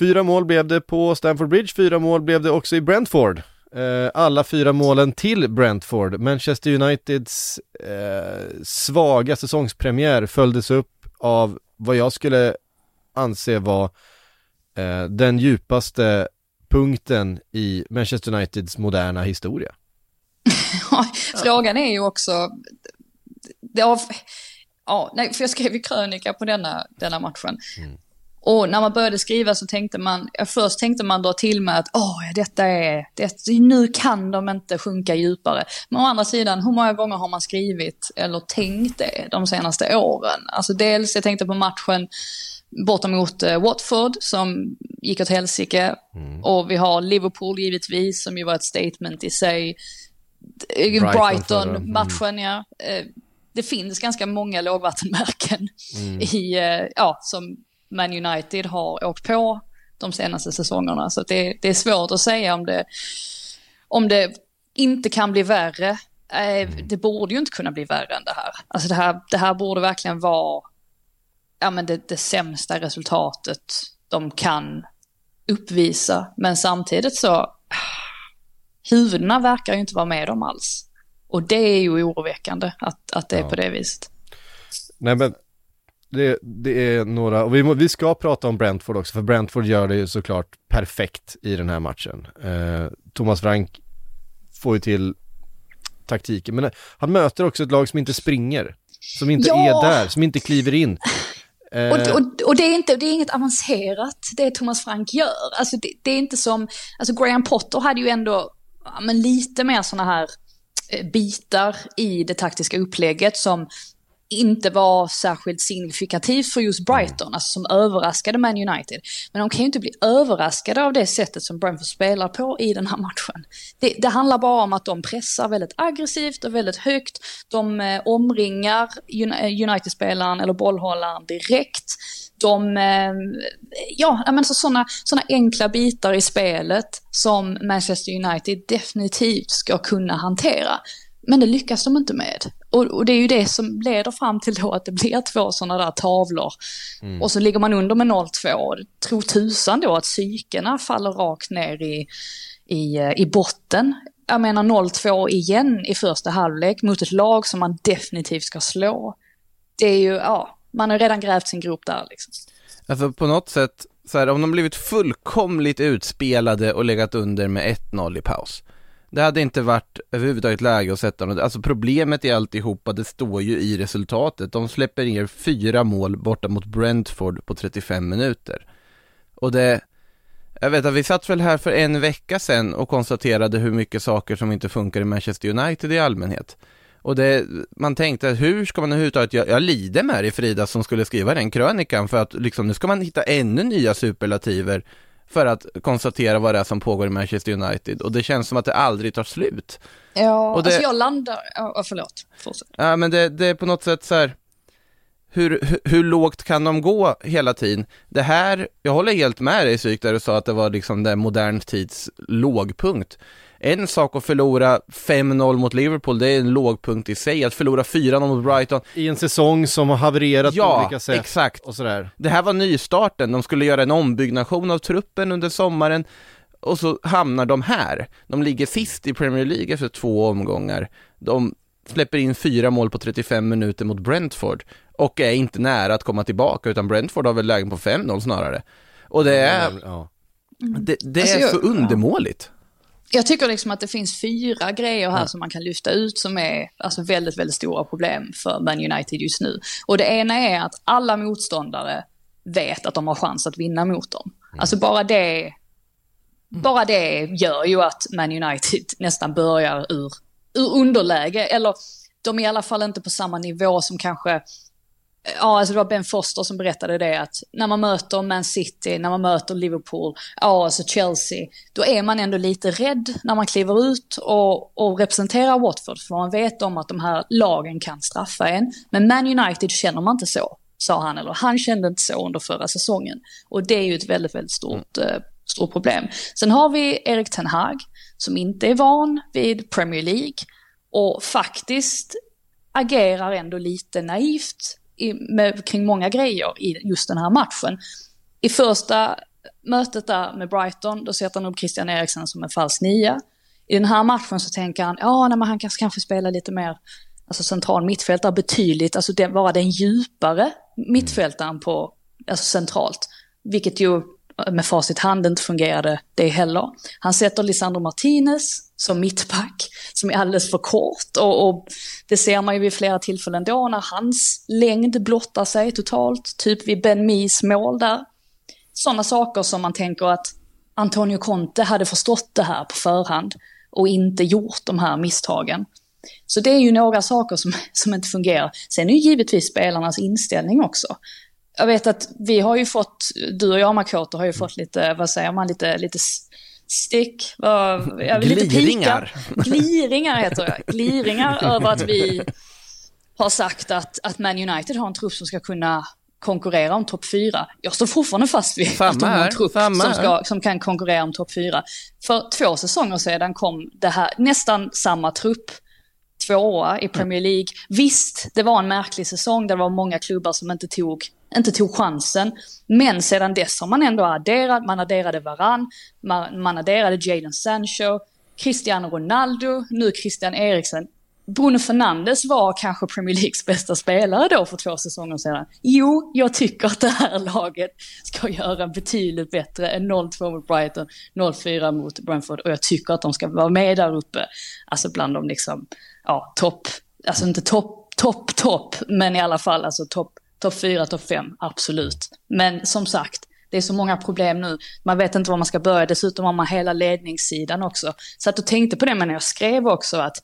Fyra mål blev det på Stamford Bridge, fyra mål blev det också i Brentford. Eh, alla fyra målen till Brentford. Manchester Uniteds eh, svaga säsongspremiär följdes upp av vad jag skulle anse var eh, den djupaste punkten i Manchester Uniteds moderna historia. Frågan är ju också, det av, ja, nej, för jag skrev ju krönika på denna, denna matchen. Och när man började skriva så tänkte man, först tänkte man dra till med att åh, detta är, det, nu kan de inte sjunka djupare. Men å andra sidan, hur många gånger har man skrivit eller tänkt det de senaste åren? Alltså dels, jag tänkte på matchen borta mot eh, Watford som gick åt helsike. Och vi har Liverpool givetvis som ju var ett statement i sig. Brighton förra. Mm. Brighton-matchen, ja. Eh, Det finns ganska många lågvattenmärken i, eh, ja, som Man United har åkt på de senaste säsongerna. Så det, det är svårt att säga om det, om det inte kan bli värre. Eh, Det borde ju inte kunna bli värre än det här. Alltså det här, det här borde verkligen vara ja, men det, det sämsta resultatet de kan uppvisa. Men samtidigt så, huvudena verkar ju inte vara med dem alls. Och det är ju oroväckande att, att det är på det viset. Nej men det, det är några, och vi, må, vi ska prata om Brentford också, för Brentford gör det ju såklart perfekt i den här matchen. Eh, Thomas Frank får ju till taktiken, men han möter också ett lag som inte springer, som inte Ja! är där, som inte kliver in. Eh, Och, och, och det, är inte, det är inget avancerat, det Thomas Frank gör. Alltså det, det är inte som, alltså Graham Potter hade ju ändå ja, men lite mer sådana här eh, bitar i det taktiska upplägget som inte var särskilt signifikativt för just Brighton, alltså som överraskade Man United. Men de kan ju inte bli överraskade av det sättet som Brentford spelar på i den här matchen. Det, det handlar bara om att de pressar väldigt aggressivt och väldigt högt. De eh, omringar eh, United-spelaren eller bollhållaren direkt. De, eh, ja, men så sådana såna enkla bitar i spelet som Manchester United definitivt ska kunna hantera. Men det lyckas de inte med. Och, och det är ju det som leder fram till då att det blir två sådana där tavlor. Och så ligger man under med 0-2. Och Tro tusan då att psykena faller rakt ner i, i, eh, i botten. Jag menar 0-2 igen i första halvlek mot ett lag som man definitivt ska slå. Det är ju, ja, man har redan grävt sin grop där liksom. Alltså på något sätt, så här, om de blivit fullkomligt utspelade och legat under med 1-0 i paus. Det hade inte varit överhuvudtaget läge att sätta något. Alltså problemet i alltihopa, det står ju i resultatet. De släpper ner fyra mål borta mot Brentford på 35 minuter. Och det, jag vet att vi satt väl här för en vecka sedan och konstaterade hur mycket saker som inte funkar i Manchester United i allmänhet. Och det, man tänkte, hur ska man överhuvudtaget, jag, jag lider med dig Frida som skulle skriva den krönikan för att liksom, nu ska man hitta ännu nya superlativer för att konstatera vad det är som pågår i Manchester United och det känns som att det aldrig tar slut. Ja, Och det- alltså jag landar, ja, förlåt, fortsätt. Ja men det, det är på något sätt så här. Hur, hur, hur lågt kan de gå hela tiden? Det här, jag håller helt med dig Syk där du sa att det var liksom den modern tids lågpunkt. En sak att förlora 5-0 mot Liverpool, det är en lågpunkt i sig. Att förlora 4-0 mot Brighton, I en säsong som har havererat på Ja, olika sätt. exakt. Och sådär. det här var nystarten. De skulle göra en ombyggnation av truppen under sommaren. och så hamnar de här. De ligger sist i Premier League efter två omgångar. De släpper in fyra mål på 35 minuter mot Brentford och är inte nära att komma tillbaka, utan Brentford har väl lägen på 5-0 snarare. Och det är, Ja. det, det Alltså, är jag- så undermåligt. Jag tycker liksom att det finns fyra grejer här som man kan lyfta ut som är alltså, väldigt, väldigt stora problem för Man United just nu. Och det ena är att alla motståndare vet att de har chans att vinna mot dem. Alltså bara det, bara det gör ju att Man United nästan börjar ur, ur underläge. Eller de är i alla fall inte på samma nivå som kanske Ja, alltså det var Ben Foster som berättade det att när man möter Man City, när man möter Liverpool, ja alltså Chelsea, då är man ändå lite rädd när man kliver ut och, och representerar Watford, för man vet om att de här lagen kan straffa en. Men Man United känner man inte så, sa han, eller han kände inte så under förra säsongen. Och det är ju ett väldigt, väldigt stort, eh, stort problem. Sen har vi Erik Ten Hag, som inte är van vid Premier League och faktiskt agerar ändå lite naivt i, med, kring många grejer i just den här matchen. I första mötet där med Brighton, då sätter han upp Christian Eriksen som en falsk nia. I den här matchen så tänker han, ja, nej, men han kanske, kanske spelar lite mer alltså central mittfältare betydligt, alltså det, vara den djupare mittfältaren på, alltså centralt. Vilket ju med facit hand inte fungerade det heller. Han sätter Lisandro Martinez som mittback, som är alldeles för kort. Och, och det ser man ju vid flera tillfällen då när hans längd blottar sig totalt. Typ vid Ben Mis mål där. Sådana saker som man tänker att Antonio Conte hade förstått det här på förhand och inte gjort de här misstagen. Så det är ju några saker som, som inte fungerar. Sen är ju givetvis spelarnas inställning också. Jag vet att vi har ju fått, du och jag Makoto har ju fått lite, vad säger man, lite, lite stick, vad, jag lite Gliringar. pika. Gliringar heter det. Gliringar över att vi har sagt att, att Man United har en trupp som ska kunna konkurrera om topp fyra. Jag står fortfarande fast vid Samma att de har en trupp som, ska, som kan konkurrera om topp fyra. För två säsonger sedan kom det här, nästan samma trupp tvåa i Premier League. Visst, det var en märklig säsong där det var många klubbar som inte tog, inte tog chansen. Men sedan dess har man ändå adderat, man adderade Varann, man, man adderade Jadon Sancho, Cristiano Ronaldo, nu Christian Eriksen. Bruno Fernandes var kanske Premier Leagues bästa spelare då för två säsonger sedan. Jo, jag tycker att det här laget ska göra betydligt bättre än 0-2 mot Brighton, 0-4 mot Brentford och jag tycker att de ska vara med där uppe. Alltså bland de liksom, ja, topp, alltså inte topp, topp, topp, men i alla fall alltså topp, topp 4, topp 5, absolut. Men som sagt, det är så många problem nu. Man vet inte var man ska börja. Dessutom har man hela ledningssidan också. Så att du tänkte på det, men jag skrev också att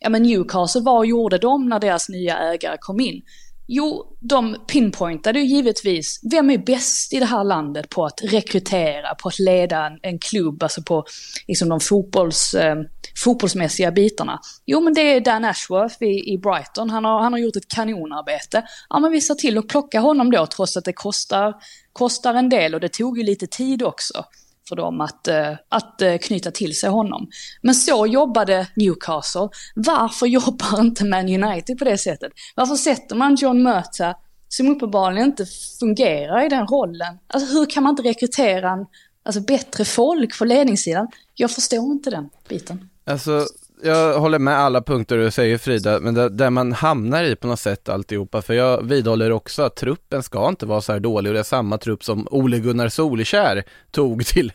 ja men Newcastle, vad gjorde de när deras nya ägare kom in? Jo, de pinpointade ju givetvis, vem är bäst i det här landet på att rekrytera, på att leda en, en klubb, alltså på liksom de fotbolls, eh, fotbollsmässiga bitarna? Jo, men det är Dan Ashworth i, i Brighton, han har, han har gjort ett kanonarbete. Ja, men vi ser till att plocka honom då, trots att det kostar, kostar en del och det tog ju lite tid också för dem att, eh, att eh, knyta till sig honom. Men så jobbade Newcastle. Varför jobbar inte Man United på det sättet? Varför sätter man John Murta, som uppenbarligen inte fungerar i den rollen? Alltså hur kan man inte rekrytera en, alltså, bättre folk på ledningssidan? Jag förstår inte den biten. Alltså, jag håller med alla punkter du säger Frida, men där, där man hamnar i på något sätt alltihopa, för jag vidhåller också att truppen ska inte vara så här dålig och det är samma trupp som Ole Gunnar Solkär tog till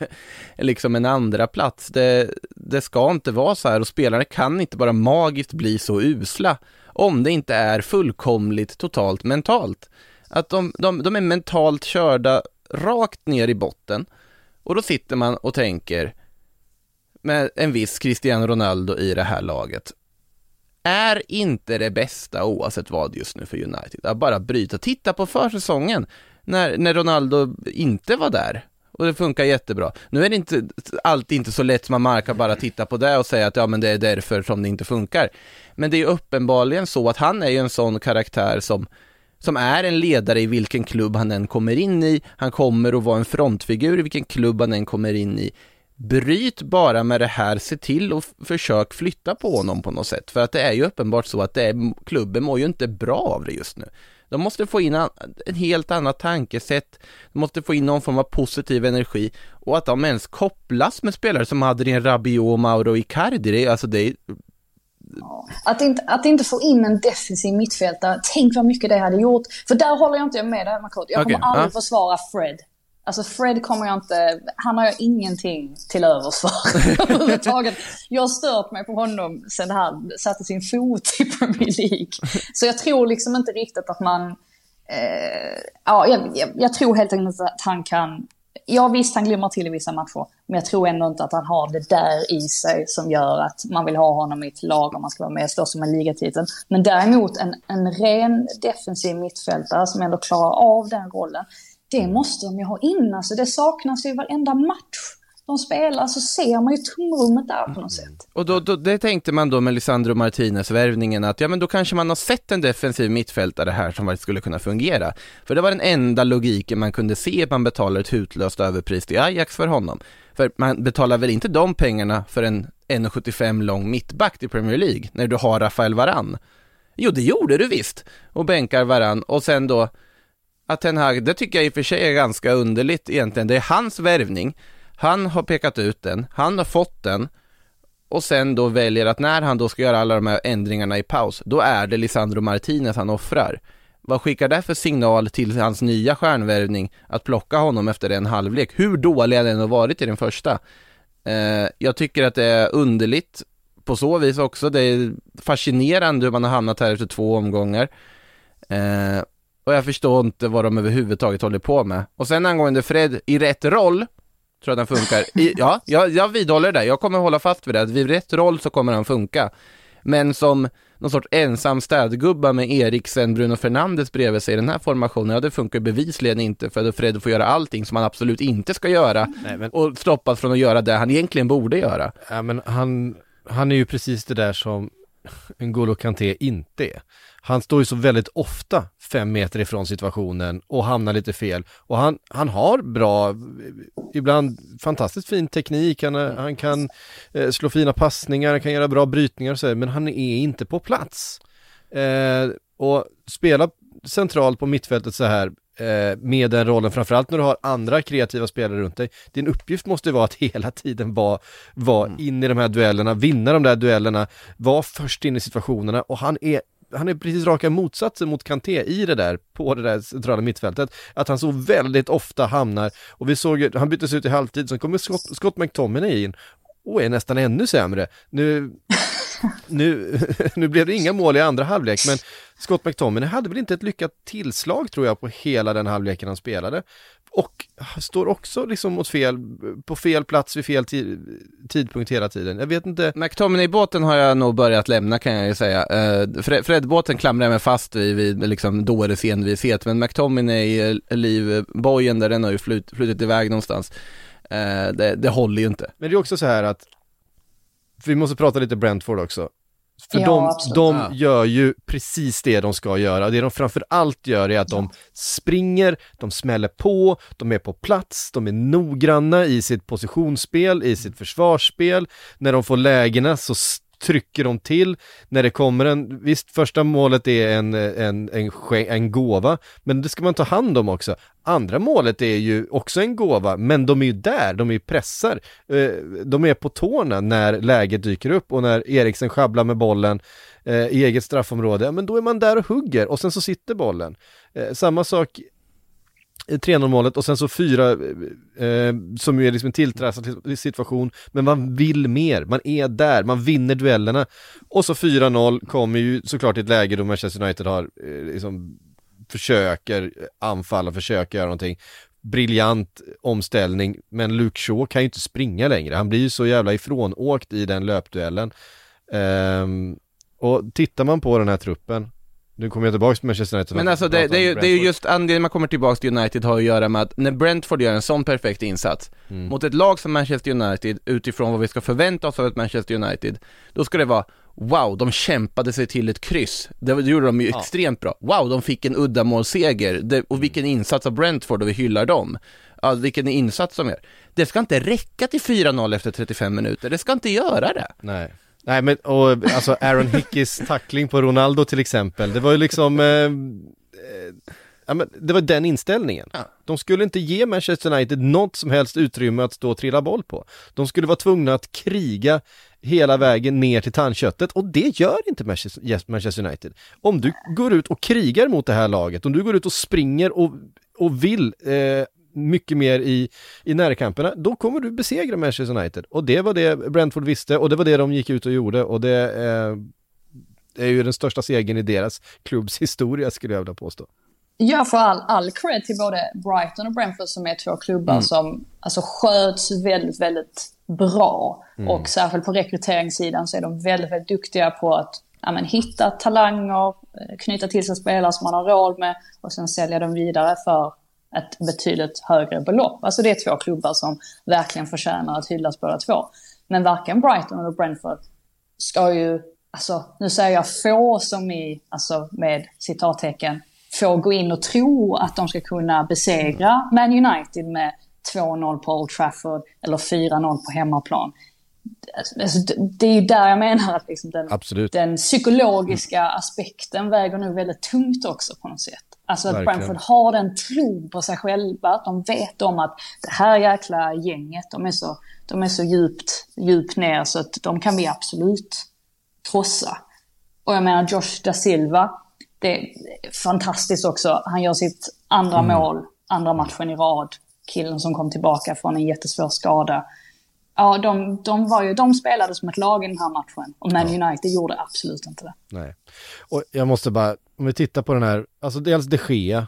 liksom en andra plats. Det, det ska inte vara så här och spelarna kan inte bara magiskt bli så usla om det inte är fullkomligt totalt mentalt. Att de, de, de är mentalt körda rakt ner i botten och då sitter man och tänker med en viss Cristiano Ronaldo i det här laget är inte det bästa oavsett vad just nu för United. Att bara bryta. Titta på försäsongen när, när Ronaldo inte var där och det funkar jättebra. Nu är det inte alltid inte så lätt som man kan bara titta på det och säga att ja men det är därför som det inte funkar. Men det är uppenbarligen så att han är ju en sån karaktär som som är en ledare i vilken klubb han än kommer in i. Han kommer att vara en frontfigur i vilken klubb han än kommer in i. Bryt bara med det här, se till och försök flytta på honom på något sätt. För att det är ju uppenbart så att det är, klubben mår ju inte bra av det just nu. De måste få in en, helt annat tankesätt, de måste få in någon form av positiv energi och att de ens kopplas med spelare som Adrien Rabiot Mauro Icardi, det är, alltså det är, Att inte, att inte få in en defensiv mittfältare, tänk vad mycket det hade gjort. För där håller jag inte med dig Makoto. Jag kommer aldrig ja. försvara Fred. Alltså Fred kommer jag inte, han har jag ingenting till övers för överhuvudtaget. Jag har stört mig på honom sen han satte sin fot i Premier League. Så jag tror liksom inte riktigt att man, eh, ja jag, jag, jag tror helt enkelt att han kan, ja visst han glimmar till i vissa matcher, men jag tror ändå inte att han har det där i sig som gör att man vill ha honom i ett lag om man ska vara med och slåss om en ligatitel. Men däremot en, en ren defensiv mittfältare som ändå klarar av den rollen, det måste de ju ha in. Alltså det saknas ju varenda match de spelar, så ser man ju tomrummet där på något sätt. Och då, då, det tänkte man då med Lisandro Martinez-värvningen att ja men då kanske man har sett en defensiv mittfältare här som faktiskt skulle kunna fungera. För det var den enda logiken man kunde se att man betalar ett hutlöst överpris till Ajax för honom. För man betalar väl inte de pengarna för en 1,75 lång mittback i Premier League när du har Rafael Varan? Jo, det gjorde du visst. Och bänkar Varan och sen då att Ten Hag, det tycker jag i och för sig är ganska underligt egentligen. Det är hans värvning. Han har pekat ut den, han har fått den och sen då väljer att när han då ska göra alla de här ändringarna i paus, då är det Lisandro Martinez han offrar. Vad skickar det för signal till hans nya stjärnvärvning att plocka honom efter en halvlek? Hur dålig han än har varit i den första. Eh, jag tycker att det är underligt på så vis också. Det är fascinerande hur man har hamnat här efter två omgångar. Eh, och jag förstår inte vad de överhuvudtaget håller på med. Och sen angående Fred i rätt roll, tror jag den funkar. I, ja, jag, jag vidhåller det. Jag kommer hålla fast vid det. Att vid rätt roll så kommer han funka. Men som någon sorts ensam städgubba med Eriksen, Bruno Fernandes bredvid sig i den här formationen, ja det funkar bevisligen inte för att Fred får göra allting som han absolut inte ska göra Nej, men, och stoppas från att göra det han egentligen borde göra. ja, men han, han är ju precis det där som N'Golo Kanté inte är. Han står ju så väldigt ofta fem meter ifrån situationen och hamnar lite fel. Och han, han har bra, ibland fantastiskt fin teknik, han, är- han kan eh, slå fina passningar, han kan göra bra brytningar och så, men han är inte på plats. Eh, och spela centralt på mittfältet så här eh, med den rollen, framförallt när du har andra kreativa spelare runt dig. Din uppgift måste vara att hela tiden vara, vara in i de här duellerna, vinna de där duellerna, vara först in i situationerna och han är han är precis raka motsatsen mot Kanté i det där, på det där centrala mittfältet. Att han så väldigt ofta hamnar, och vi såg han byttes ut i halvtid, sen kommer Scott, Scott McTominay in och är nästan ännu sämre. Nu, nu, nu blev det inga mål i andra halvlek, men Scott McTominay hade väl inte ett lyckat tillslag tror jag på hela den halvleken han spelade. Och står också liksom åt fel, på fel plats vid fel ti- tidpunkt hela tiden. Jag vet inte, McTominay-båten har jag nog börjat lämna kan jag ju säga. Uh, Fred- Fred-båten klamrar jag mig fast vid, vid liksom dåres envishet, men McTominay-livbojen där den har ju flut, flutit iväg någonstans. Eh, det, det håller ju inte. Men det är också så här att vi måste prata lite Brentford också. För Ja, de, absolut. de gör ju precis det de ska göra. Det de framför allt gör är att de springer, de smäller på, de är på plats, de är noggranna i sitt positionsspel, i sitt försvarsspel. När de får lägena så trycker de till. När det kommer en, visst första målet är en, en, en, en gåva, men det ska man ta hand om också. Andra målet är ju också en gåva, men de är ju där, de är ju pressar. Eh, de är på tårna när läget dyker upp och när Eriksen sjabblar med bollen eh, i eget straffområde, ja, men då är man där och hugger och sen så sitter bollen. Eh, samma sak 3-0 målet och sen så fyra eh, eh som ju är liksom en tilltrassad situation, men man vill mer, man är där, man vinner duellerna. Och så 4-0 kommer ju såklart i ett läge då Manchester United har eh, liksom försöker eh, anfalla, försöker göra någonting. Briljant omställning, men Luke Shaw kan ju inte springa längre. Han blir ju så jävla ifrånåkt i den löpduellen. Eh, och tittar man på den här truppen, nu kommer jag tillbaka till Manchester United. Men alltså det, det, är ju, det är ju just anledningen man kommer tillbaka till United har att göra med att när Brentford gör en sån perfekt insats Mm. mot ett lag som Manchester United utifrån vad vi ska förvänta oss av ett Manchester United, då ska det vara Wow, de kämpade sig till ett kryss. Det, det gjorde de ju extremt bra. Wow, de fick en uddamålsseger. Det, och vilken insats av Brentford och vi hyllar dem. Ja, vilken insats de gör. Det ska inte räcka till 4-0 efter 35 minuter. Det ska inte göra det. Nej. Nej men och alltså Aaron Hickeys tackling på Ronaldo till exempel, det var ju liksom eh, eh, ja, men det var den inställningen. Ja. De skulle inte ge Manchester United något som helst utrymme att stå och trilla boll på. De skulle vara tvungna att kriga hela vägen ner till tandköttet och det gör inte Manchester United. Om du går ut och krigar mot det här laget, om du går ut och springer och, och vill eh, mycket mer i, i närkamperna, då kommer du besegra Manchester United. Och det var det Brentford visste och det var det de gick ut och gjorde och det eh, är ju den största segern i deras klubbs historia skulle jag vilja påstå. Jag får all, all cred till både Brighton och Brentford som är två klubbar Mm. som alltså, sköts väldigt, väldigt bra. Mm. Och särskilt på rekryteringssidan så är de väldigt, väldigt duktiga på att ja, men, hitta talanger, eh, knyta till sig spelare som man har råd med och sen sälja dem vidare för ett betydligt högre belopp. Alltså det är två klubbar som verkligen förtjänar att hyllas båda två. Men varken Brighton eller Brentford ska ju, alltså nu säger jag få som i, alltså med citattecken, få gå in och tro att de ska kunna besegra Man United med 2-0 på Old Trafford eller 4-0 på hemmaplan. Alltså, det- är ju där jag menar att liksom den, den psykologiska aspekten väger nog väldigt tungt också på något sätt. Alltså att Verkligen. Brentford har den tron på sig själva, att de vet om att det här jäkla gänget, de är så, de är så djupt, djupt ner så att de kan vi absolut krossa. Och jag menar Josh da Silva, det är fantastiskt också. Han gör sitt andra mål, andra matchen i rad. Killen som kom tillbaka från en jättesvår skada. Ja, de, de, var ju, de spelade som ett lag i den här matchen. Och Man United gjorde absolut inte det. Nej. Och jag måste bara, om vi tittar på den här, alltså dels de Gea.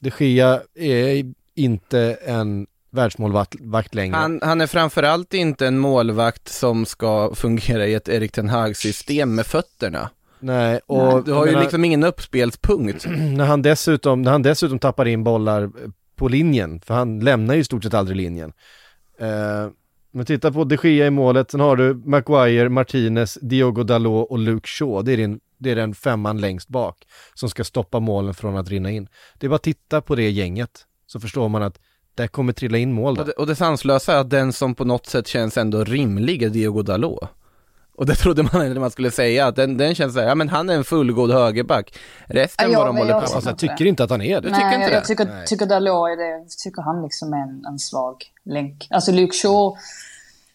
De Gea är inte en världsmålvakt vakt längre. Han, han är framförallt inte en målvakt som ska fungera i ett Erik Ten Hag-system med fötterna. Nej, och Du har ju menar, liksom ingen uppspelspunkt. när, han dessutom, när han dessutom tappar in bollar på linjen, för han lämnar ju i stort sett aldrig linjen. Eh, men titta på de Gea i målet, sen har du Maguire, Martinez, Diogo Dalot och Luke Shaw. Det är, din, det är den femman längst bak som ska stoppa målen från att rinna in. Det är bara att titta på det gänget så förstår man att där kommer trilla in mål då. Och det, och det sanslösa är att den som på något sätt känns ändå rimlig är Diogo Dalot. Och det trodde man inte man skulle säga, att den, den känns så här, ja men han är en fullgod högerback. Resten Ja, vad de håller jag på med. jag tycker inte att han är det. tycker Nej, inte jag, det? jag tycker, Nej. tycker Dalot är det, tycker han liksom är en, en svag länk. Alltså Luke Shaw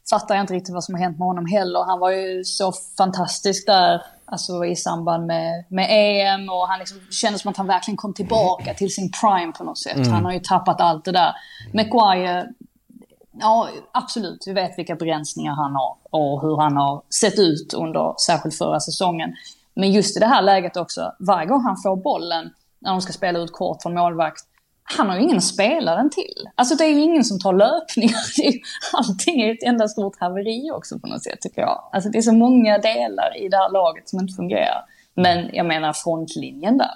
fattar jag inte riktigt vad som har hänt med honom heller. Han var ju så fantastisk där, alltså i samband med, med EM och han liksom, kändes som att han verkligen kom tillbaka till sin prime på något sätt. Han har ju tappat allt det där. Maguire, ja absolut, vi vet vilka begränsningar han har och hur han har sett ut under särskilt förra säsongen. Men just i det här läget också, varje gång han får bollen när de ska spela ut kort från målvakt, han har ju ingen att spela den till. Alltså det är ju ingen som tar löpningar. Allting är ett enda stort haveri också på något sätt tycker jag. Alltså det är så många delar i det här laget som inte fungerar. Men jag menar frontlinjen där.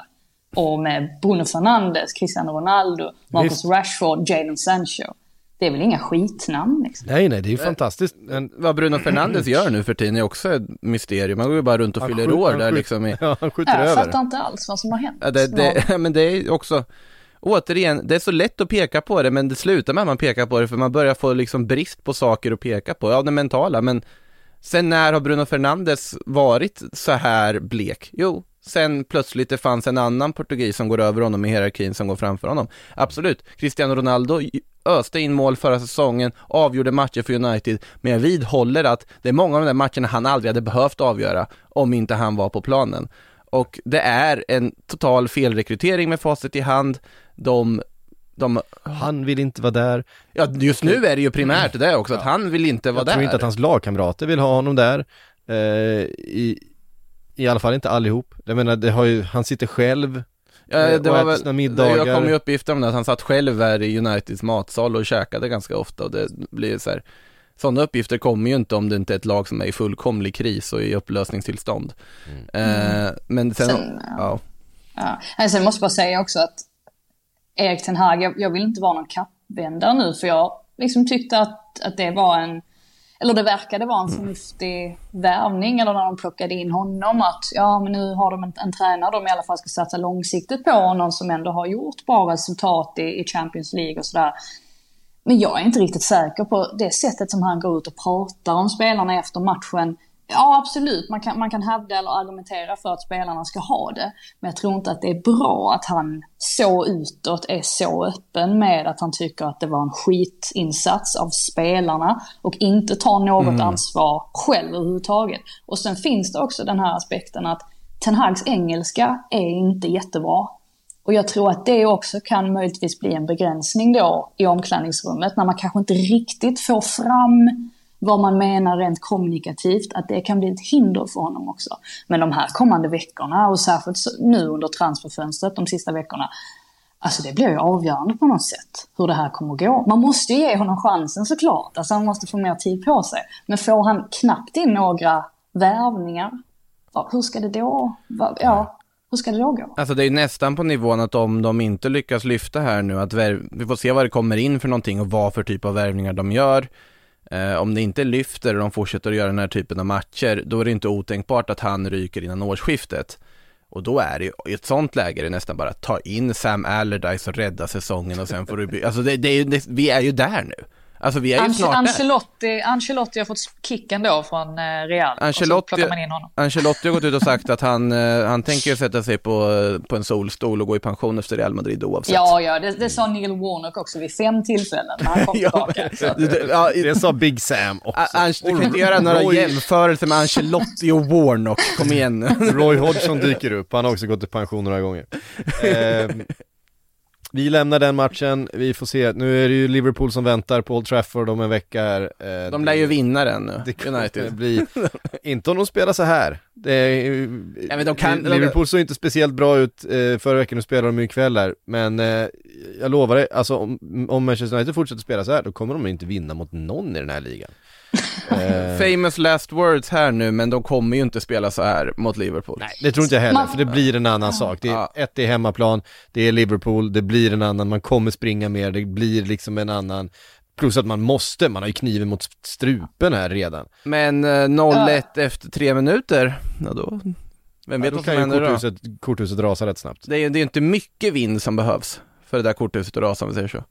Och med Bruno Fernandes, Cristiano Ronaldo, Marcus Visst. Rashford, Jadon Sancho. Det är väl inga skitnamn liksom. Nej, nej, det är ju fantastiskt. Men, Vad Bruno Fernandes gör nu för tiden är också ett mysterium. Han går ju bara runt och Han fyller skjut- år där skjut- liksom. I, ja, han skjuter Jag över. fattar inte alls vad som har hänt. ja, det, det, men det är också, återigen, det är så lätt att peka på det, men det slutar med att man pekar på det för man börjar få liksom brist på saker att peka på. Ja, det mentala, men sen när har Bruno Fernandes varit så här blek? Jo, sen plötsligt det fanns en annan portugis som går över honom i hierarkin som går framför honom. Absolut, Cristiano Ronaldo öste in mål förra säsongen, avgjorde matcher för United, men jag vidhåller att det är många av de där matcherna han aldrig hade behövt avgöra om inte han var på planen. Och det är en total felrekrytering med facit i hand. De, de, Han vill inte vara där. ja just nu är det ju primärt det också, att han vill inte vara Jag där. tror inte att hans lagkamrater vill ha honom där. Eh, i, I alla fall inte allihop. Jag menar, det har ju, han sitter själv. Ja, Eh, det och var äter väl, sina middagar. Jag kom ju uppgifter om det, att han satt själv här i Uniteds matsal och käkade ganska ofta och det blir så här Sådana uppgifter kommer ju inte om det inte är ett lag som är i fullkomlig kris och i upplösningstillstånd. Eh, men sen, Sen, ja. Ja. Nej, Sen måste jag bara säga också att Erik Ten Hag, jag, jag vill inte vara någon kappvändare nu för jag liksom tyckte att, att det var en, eller det verkade vara en förnuftig värvning eller när de plockade in honom att ja men nu har de en, en tränare de i alla fall ska satsa långsiktigt på och någon som ändå har gjort bra resultat i, i Champions League och sådär. Men jag är inte riktigt säker på det sättet som han går ut och pratar om spelarna efter matchen. Ja, absolut. Man kan, man kan hävda eller argumentera för att spelarna ska ha det. Men jag tror inte att det är bra att han så utåt är så öppen med att han tycker att det var en skitinsats av spelarna och inte tar något ansvar själv överhuvudtaget. Och sen finns det också den här aspekten att Ten Hags engelska är inte jättebra. Och jag tror att det också kan möjligtvis bli en begränsning då i omklädningsrummet när man kanske inte riktigt får fram vad man menar rent kommunikativt, att det kan bli ett hinder för honom också. Men de här kommande veckorna och särskilt nu under transferfönstret de sista veckorna, alltså det blir ju avgörande på något sätt hur det här kommer att gå. Man måste ju ge honom chansen såklart, alltså han måste få mer tid på sig. Men får han knappt in några värvningar, hur ska det då, ja, hur ska det då gå? Alltså det är ju nästan på nivån att om de inte lyckas lyfta här nu, att vi får se vad det kommer in för någonting och vad för typ av värvningar de gör. Eh, om det inte lyfter och de fortsätter att göra den här typen av matcher, då är det inte otänkbart att han ryker innan årsskiftet. Och då är det ju, i ett sånt läge är det nästan bara att ta in Sam Allardyce och rädda säsongen och sen får du Alltså det, det det, vi är ju där nu. Alltså vi är ju Ange- snart där. Ancelotti, Ancelotti har fått kicken då från eh, Real. och så Ancelotti, man in honom. Ancelotti har gått ut och sagt att han, eh, han tänker sätta sig på, på en solstol och gå i pension efter Real Madrid oavsett. Ja, ja, det, det sa Neil Warnock också vid fem tillfällen när han kom tillbaka. Du- du- ja, Det sa Big Sam också. A- Ange- du kan inte göra några Roy- jämförelser med Ancelotti och Warnock, kom igen. Roy Hodgson dyker upp, han har också gått i pension några gånger. Eh, vi lämnar den matchen, vi får se, nu är det ju Liverpool som väntar på Old Trafford om en vecka här. Eh, De lär ju vinna den nu, det United. bli, inte om de spelar så här. Det är, Ja, men de kan- Liverpool såg inte speciellt bra ut eh, förra veckan, nu spelar de ju ikväll här. Men eh, jag lovar dig, alltså om, om Manchester United fortsätter spela så här, då kommer de inte vinna mot någon i den här ligan. Eh, Famous last words här nu, men de kommer ju inte spela så här mot Liverpool. Nej, det tror inte jag heller, för det blir en annan sak. Det är, Ja. Ett, det är hemmaplan, det är Liverpool, det blir en annan, man kommer springa mer, det blir liksom en annan Plus att man måste, man har ju kniven mot strupen här redan. Men eh, 0-1 efter tre minuter, ja då, vem vet Ja, då vad som kan ju händer då? korthuset, korthuset rasa rätt snabbt. Det är ju inte mycket vind som behövs för det där korthuset att rasa om vi säger så.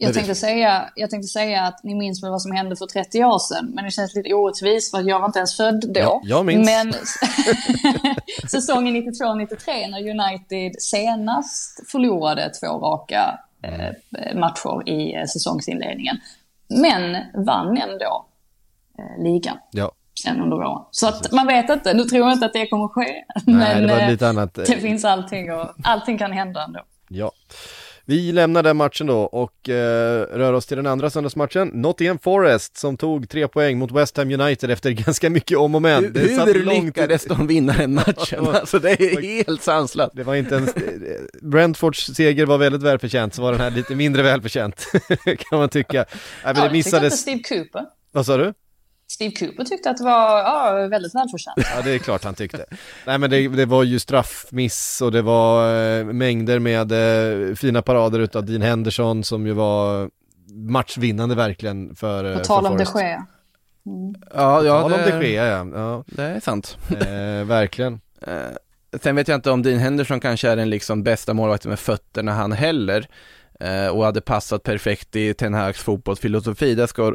Jag tänkte, säga, jag tänkte säga att ni minns väl vad som hände för 30 år sedan, men det känns lite orättvist för att jag var inte ens född då. Ja, jag minns. Men säsongen 92-93 när United senast förlorade två raka eh, matcher i eh, säsongsinledningen. Men vann ändå eh, ligan Ja, sen under våren. Så att man vet inte, nu tror jag inte att det kommer ske. nej men det var lite annat. eh, det finns allting och allting kan hända ändå. Ja. Vi lämnar den matchen då och eh, rör oss till den andra söndagsmatchen. Nottingham Forest som tog tre poäng mot West Ham United efter ganska mycket om och men. Hur, Det hur långt- lyckades de vinna den matchen? Alltså det är helt sanslöst. Det var inte ens, Brentfords seger var väldigt välförtjänt, så var den här lite mindre välförtjänt, kan man tycka. Nej, men det Ja, inte missades, Steve Cooper. vad sa du? Steve Cooper tyckte att det var ja, väldigt välförtjänt. Ja, det är klart han tyckte. Nej, men det, det var ju straffmiss och det var eh, mängder med eh, fina parader utav Dean Henderson som ju var matchvinnande verkligen för, eh, På tal för om de. Gea. Ja, ja Tal om det, de Gea, ja. ja det är sant. eh, verkligen. Eh, sen vet jag inte om Dean Henderson kanske är den liksom bästa målvakten med fötterna han heller. Eh, och hade passat perfekt i Ten Hags fotbollsfilosofi, det ska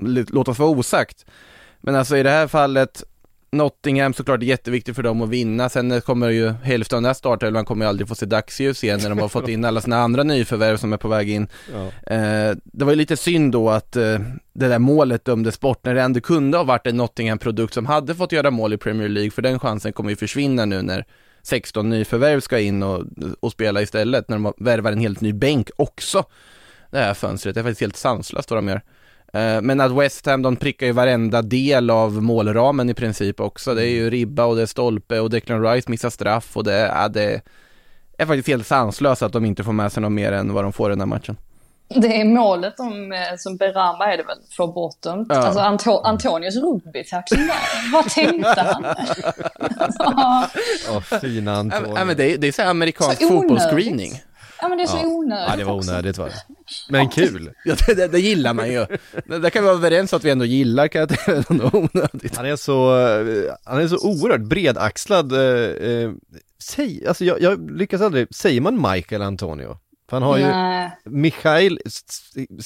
låt oss vara osagt. Men alltså i det här fallet, Nottingham såklart är jätteviktigt för dem att vinna. Sen kommer ju hälften av den här startelvan kommer ju aldrig få se dagsljus igen när de har fått in alla sina andra nyförvärv som är på väg in. Ja. Eh, det var ju lite synd då att eh, det där målet dömdes bort när det ändå kunde ha varit en Nottingham-produkt som hade fått göra mål i Premier League, för den chansen kommer ju försvinna nu när 16 nyförvärv ska in och, och spela istället, när de värvar en helt ny bänk också. Det här fönstret, det är faktiskt helt sanslöst vad de gör. Eh, Men att West Ham, de prickar ju varenda del av målramen i princip också. Det är ju ribba och det är stolpe och Declan Rice missar straff och det är, ja, det är faktiskt helt sanslöst att de inte får med sig något mer än vad de får i den här matchen. Det är målet om, eh, som Berama är det väl, får bortdömt. Ja. Alltså Anto Antonius rugbytackling där. Vad tänkte han? ja, Ja, fina Antonio. ja, men det, är, det är så här amerikansk fotbollsscreening. Ja, men det är så onödigt Ja, det var onödigt var det. Men kul. Ja, det, det, det gillar man ju. Det, det kan vi vara överens om att vi ändå gillar, kan jag det är onödigt. Han är så, eh, han är så oerhört bredaxlad, eh, eh, säg, alltså jag, jag lyckas aldrig, säger man Michael Antonio? För han har ju Nej, Michael,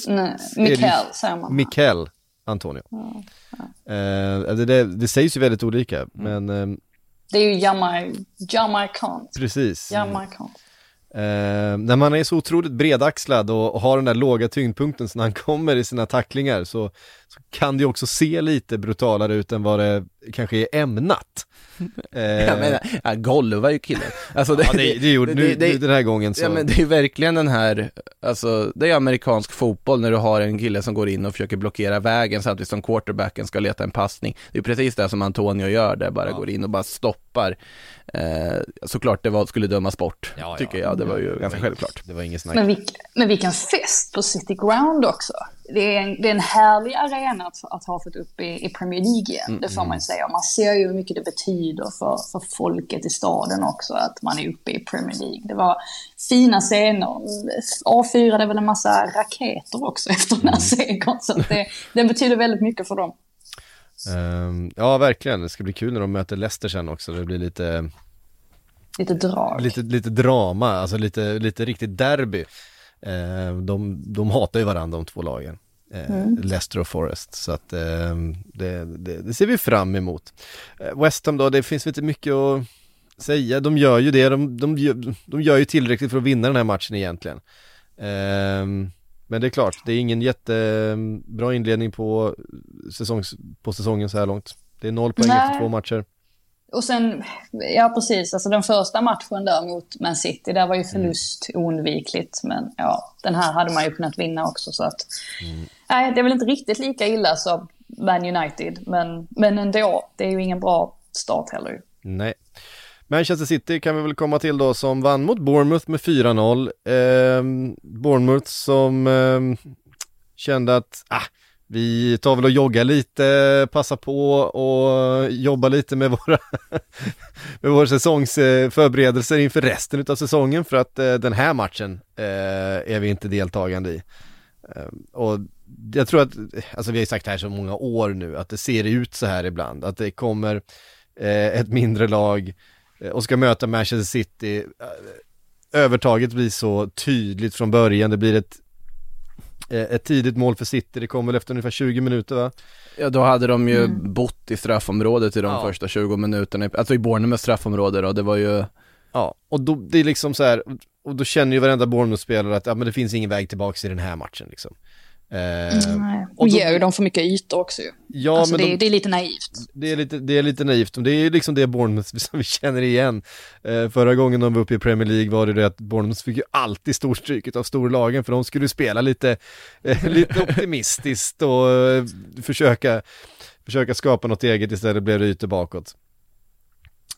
nej. Mikael säger man. Mikael, Antonio. Eh, det, det, det sägs ju väldigt olika, men eh, Det är ju Jamarkant. precis. Jamarkant. Eh, när man är så otroligt bredaxlad och, och har den där låga tyngdpunkten så när han kommer i sina tacklingar så, så kan det ju också se lite brutalare ut än vad det kanske är ämnat. Eh, Jag menar, ja, golvar ju killen. Alltså det, ja, det, det gjorde nu, det- det- den här gången så. Ja men det är verkligen den här, alltså det är amerikansk fotboll när du har en kille som går in och försöker blockera vägen samtidigt som quarterbacken ska leta en passning. Det är precis det som Antonio gör där, bara går in och bara stoppar. Eh, såklart det var, skulle dömas bort, Ja, ja. tycker jag, det var ju ganska självklart. Det var inget snack. Men, vilk, men vilken fest på City Ground också. Det är en, det är en härlig arena att, att ha fått upp i, i Premier League igen, det får man ju säga. Man ser ju hur mycket det betyder för, för folket i staden också att man är uppe i Premier League. Det var fina scener. avfyrade väl en massa raketer också efter den här segern. Så det, det betyder väldigt mycket för dem. Ehm, ja, verkligen. Det ska bli kul när de möter Leicester sen också. Det blir lite, Lite drag. lite, lite drama, alltså lite, lite riktigt derby. Ehm, de, de hatar ju varandra de två lagen. Eh, Leicester och Forest, så att ehm, det, det, det ser vi fram emot. Eh, West Ham då, det finns väl inte mycket att säga. De gör ju det, de, de, gör, de gör ju tillräckligt för att vinna den här matchen egentligen. Men det är klart, det är ingen jättebra inledning på, säsongs, på säsongen så här långt. Det är noll poäng Nej. efter två matcher. Och sen, ja precis, alltså den första matchen där mot Man City, där var ju förlust oundvikligt. Men ja, den här hade man ju kunnat vinna också så att... Nej, det är väl inte riktigt lika illa som Man United, men, men ändå, det är ju ingen bra start heller. Nej. Manchester City kan vi väl komma till då som vann mot Bournemouth med 4-0. Ehm, Bournemouth som ehm, kände att ah, vi tar väl och joggar lite, passar på och jobbar lite med våra, med våra säsongsförberedelser inför resten av säsongen för att eh, den här matchen eh, är vi inte deltagande i. Eh, och jag tror att, alltså vi har ju sagt det här så många år nu, att det ser ut så här ibland, att det kommer ett mindre lag och ska möta Manchester City. Övertaget blir så tydligt från början, det blir ett ett tidigt mål för City, det kom väl efter ungefär 20 minuter va? Ja då hade de ju bott i straffområdet i de Ja. första 20 minuterna, alltså i Bournemouths straffområde då, det var ju Ja, och då, det är liksom så här, och då känner ju varenda Bournemouth-spelare att ja, men det finns ingen väg tillbaka i den här matchen liksom. Eh, Nej. och då- ger ju dem för mycket ytor också ju. ja, alltså men det, de, det är lite naivt. det, är lite, det är lite naivt, men det är liksom det Bournemouth som vi känner igen. Eh, förra gången de var uppe i Premier League var det det att Bournemouth fick ju alltid storstryket av storlagen för de skulle spela lite, eh, lite optimistiskt och eh, försöka, försöka skapa något eget istället blev det ytor bakåt.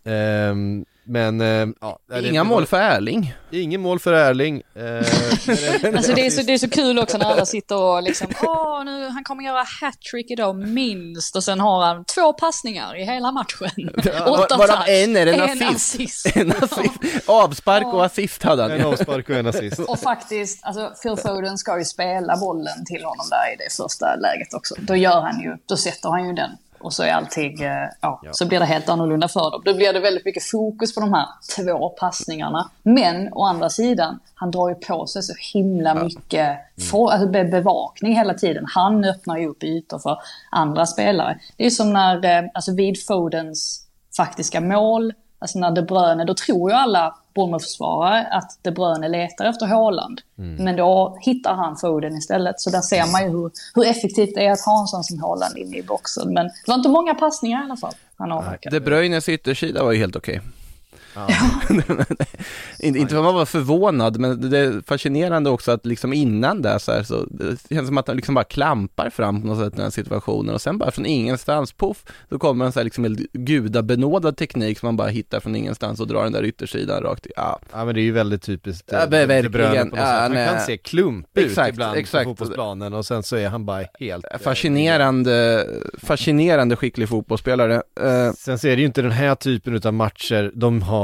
Ehm, men, eh, ja. det- inga det mål för Erling. Ingen mål för Erling. Eh, Alltså det är, så, det är så kul också när alla sitter och liksom, åh, nu, han kommer göra hattrick idag minst. Och sen har han två passningar i hela matchen. Åtta touch, en är en en assist. assist. En assist. Avspark och assist hade han en avspark och en assist. Och faktiskt, alltså Phil Foden ska ju spela bollen till honom där i det första läget också. Då gör han ju, då sätter han ju den. Och så är allting, eh, ja, så blir det helt annorlunda för dem. Då blir det väldigt mycket fokus på de här två passningarna. Men å andra sidan, han drar ju på sig så himla mycket för, alltså, be- bevakning hela tiden. Han öppnar ju upp ytor för andra spelare. Det är som när, eh, alltså vid Fodens faktiska mål, alltså när De Bruyne, då tror ju alla Bournemouth-försvarare att De Bruyne letar efter Haaland. Men då hittar han Foden istället. Så där ser man ju hur, hur effektivt det är att ha en sån som Haaland inne i boxen. Men det var inte många passningar i alla fall han avverkade. De Bruynes yttersida var ju helt okej. inte, inte för att man var förvånad, men det är fascinerande också att liksom innan det så här, så det känns som att han liksom bara klampar fram på något sätt i den här situationen och sen bara från ingenstans, poff, så kommer en så här liksom gudabenådad teknik som man bara hittar från ingenstans och drar den där yttersidan rakt i, ja. Ja men det är ju väldigt typiskt Ja, eh, men Bruyne verkligen. Ja. Han kan se klumpig ut Exakt, ibland exakt. på fotbollsplanen och sen så är han bara helt eh, Fascinerande, fascinerande skicklig fotbollsspelare. Eh, Sen så är det ju inte den här typen av matcher de har,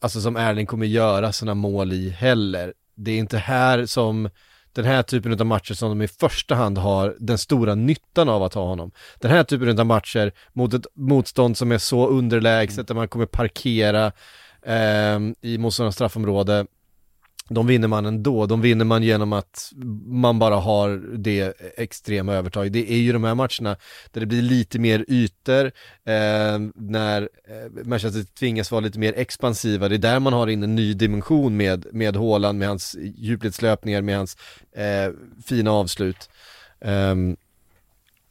alltså som Erling kommer göra sina mål i heller. Det är inte här som den här typen av matcher som de i första hand har den stora nyttan av att ha honom. Den här typen av matcher mot ett motstånd som är så underlägset där man kommer parkera eh, i motståndarnas straffområde de vinner man ändå. De vinner man genom att man bara har det extrema övertaget. Det är ju de här matcherna där det blir lite mer ytor, eh, när eh, Manchester tvingas vara lite mer expansiva. Det är där man har in en ny dimension med, med Haaland, med hans djupledslöpningar, med hans eh, fina avslut. Eh,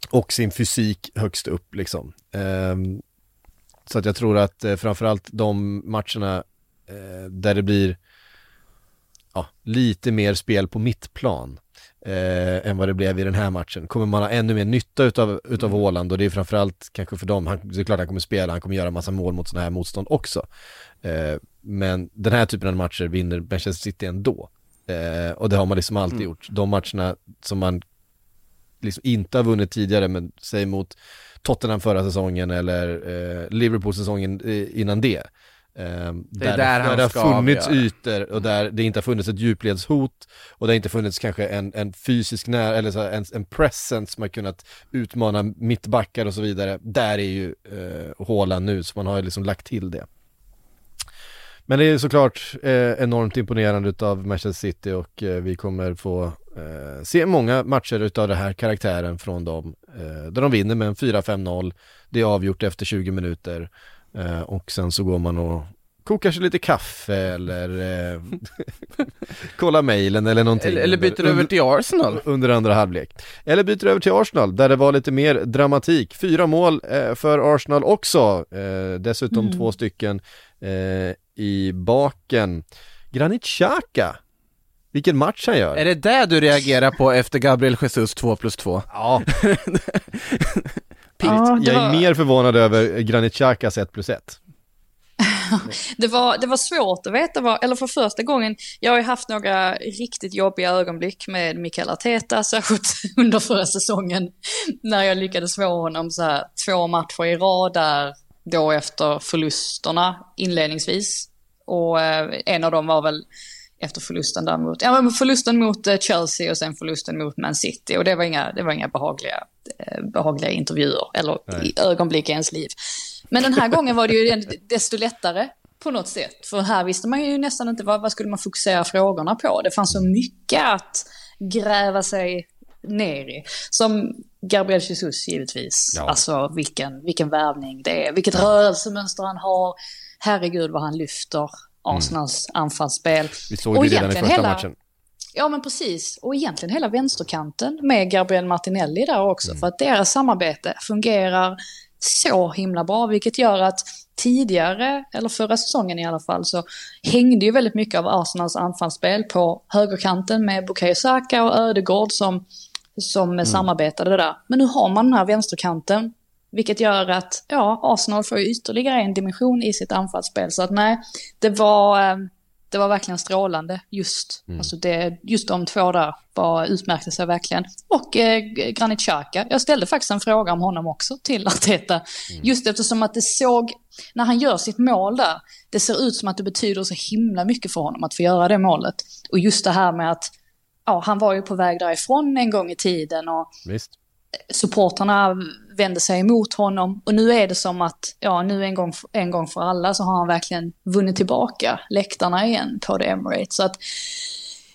och sin fysik högst upp liksom. Ehm, så att jag tror att eh, framförallt de matcherna eh, där det blir ja, lite mer spel på mittplan eh, än vad det blev i den här matchen. Kommer man ha ännu mer nytta utav, utav mm. Åland och det är framförallt kanske för dem, han, det är klart han kommer spela, han kommer göra massa mål mot sådana här motstånd också. Eh, men den här typen av matcher vinner Manchester City ändå. Eh, och det har man liksom alltid mm. gjort. De matcherna som man liksom inte har vunnit tidigare, men säg mot Tottenham förra säsongen eller eh, Liverpool-säsongen eh, innan det. Eh, det där, där, där det har funnits avgöra. ytor och där det inte har funnits ett djupledshot och det har inte funnits kanske en, en fysisk när eller så en, en presence som har kunnat utmana mittbackar och så vidare. Där är ju eh, Håland nu, så man har ju liksom lagt till det. Men det är såklart eh, enormt imponerande utav Manchester City och eh, vi kommer få eh, se många matcher utav den här karaktären från dem. Eh, där de vinner med en 4-5-0. Det är avgjort efter 20 minuter eh, och sen så går man och kokar sig lite kaffe eller eh, kollar mejlen eller någonting. Eller, eller byter över till Arsenal. Under andra halvlek. Eller byter över till Arsenal där det var lite mer dramatik. Fyra mål eh, för Arsenal också. Eh, dessutom mm. två stycken eh, i baken. Granit Xhaka vilken match han gör! Är det det du reagerar på efter Gabriel Jesus 2 plus 2? Ja. ja jag är mer förvånad över Granit Xhakas 1 plus 1. det, var, det var svårt att veta vad, eller för första gången, jag har ju haft några riktigt jobbiga ögonblick med Mikael Arteta, särskilt under förra säsongen, när jag lyckades få honom så här två matcher i rad där, då efter förlusterna inledningsvis. Och eh, en av dem var väl efter förlusten där mot, ja men förlusten mot eh, Chelsea och sen förlusten mot Man City. Och det var inga, det var inga behagliga, eh, behagliga intervjuer eller Nej. ögonblick i ens liv. Men den här gången var det ju desto lättare på något sätt. För här visste man ju nästan inte vad, vad skulle man fokusera frågorna på. Det fanns så mycket att gräva sig ner i. Som Gabriel Jesus givetvis. Ja. Alltså vilken, vilken värvning det är, vilket rörelsemönster han har. Herregud vad han lyfter Arsenals mm. anfallsspel. Vi såg det redan i första hela, matchen. Ja men precis. Och egentligen hela vänsterkanten med Gabriel Martinelli där också. Mm. För att deras samarbete fungerar så himla bra. Vilket gör att tidigare, eller förra säsongen i alla fall, så hängde ju väldigt mycket av Arsenals anfallsspel på högerkanten med Bukayo Saka och Ödegård som, som mm. samarbetade där. Men nu har man den här vänsterkanten vilket gör att, ja, Arsenal får ytterligare en dimension i sitt anfallsspel. Så att nej, det var, eh, det var verkligen strålande just. Mm. Alltså det, just de två där var, utmärkte sig verkligen. Och eh, Granit Xhaka, jag ställde faktiskt en fråga om honom också till Arteta. Mm. Just eftersom att det såg, när han gör sitt mål där, det ser ut som att det betyder så himla mycket för honom att få göra det målet. Och just det här med att, ja, han var ju på väg därifrån en gång i tiden och Visst supporterna vände sig emot honom. Och nu är det som att, ja nu en gång, en gång för alla så har han verkligen vunnit tillbaka läktarna igen på The Emirates. Så att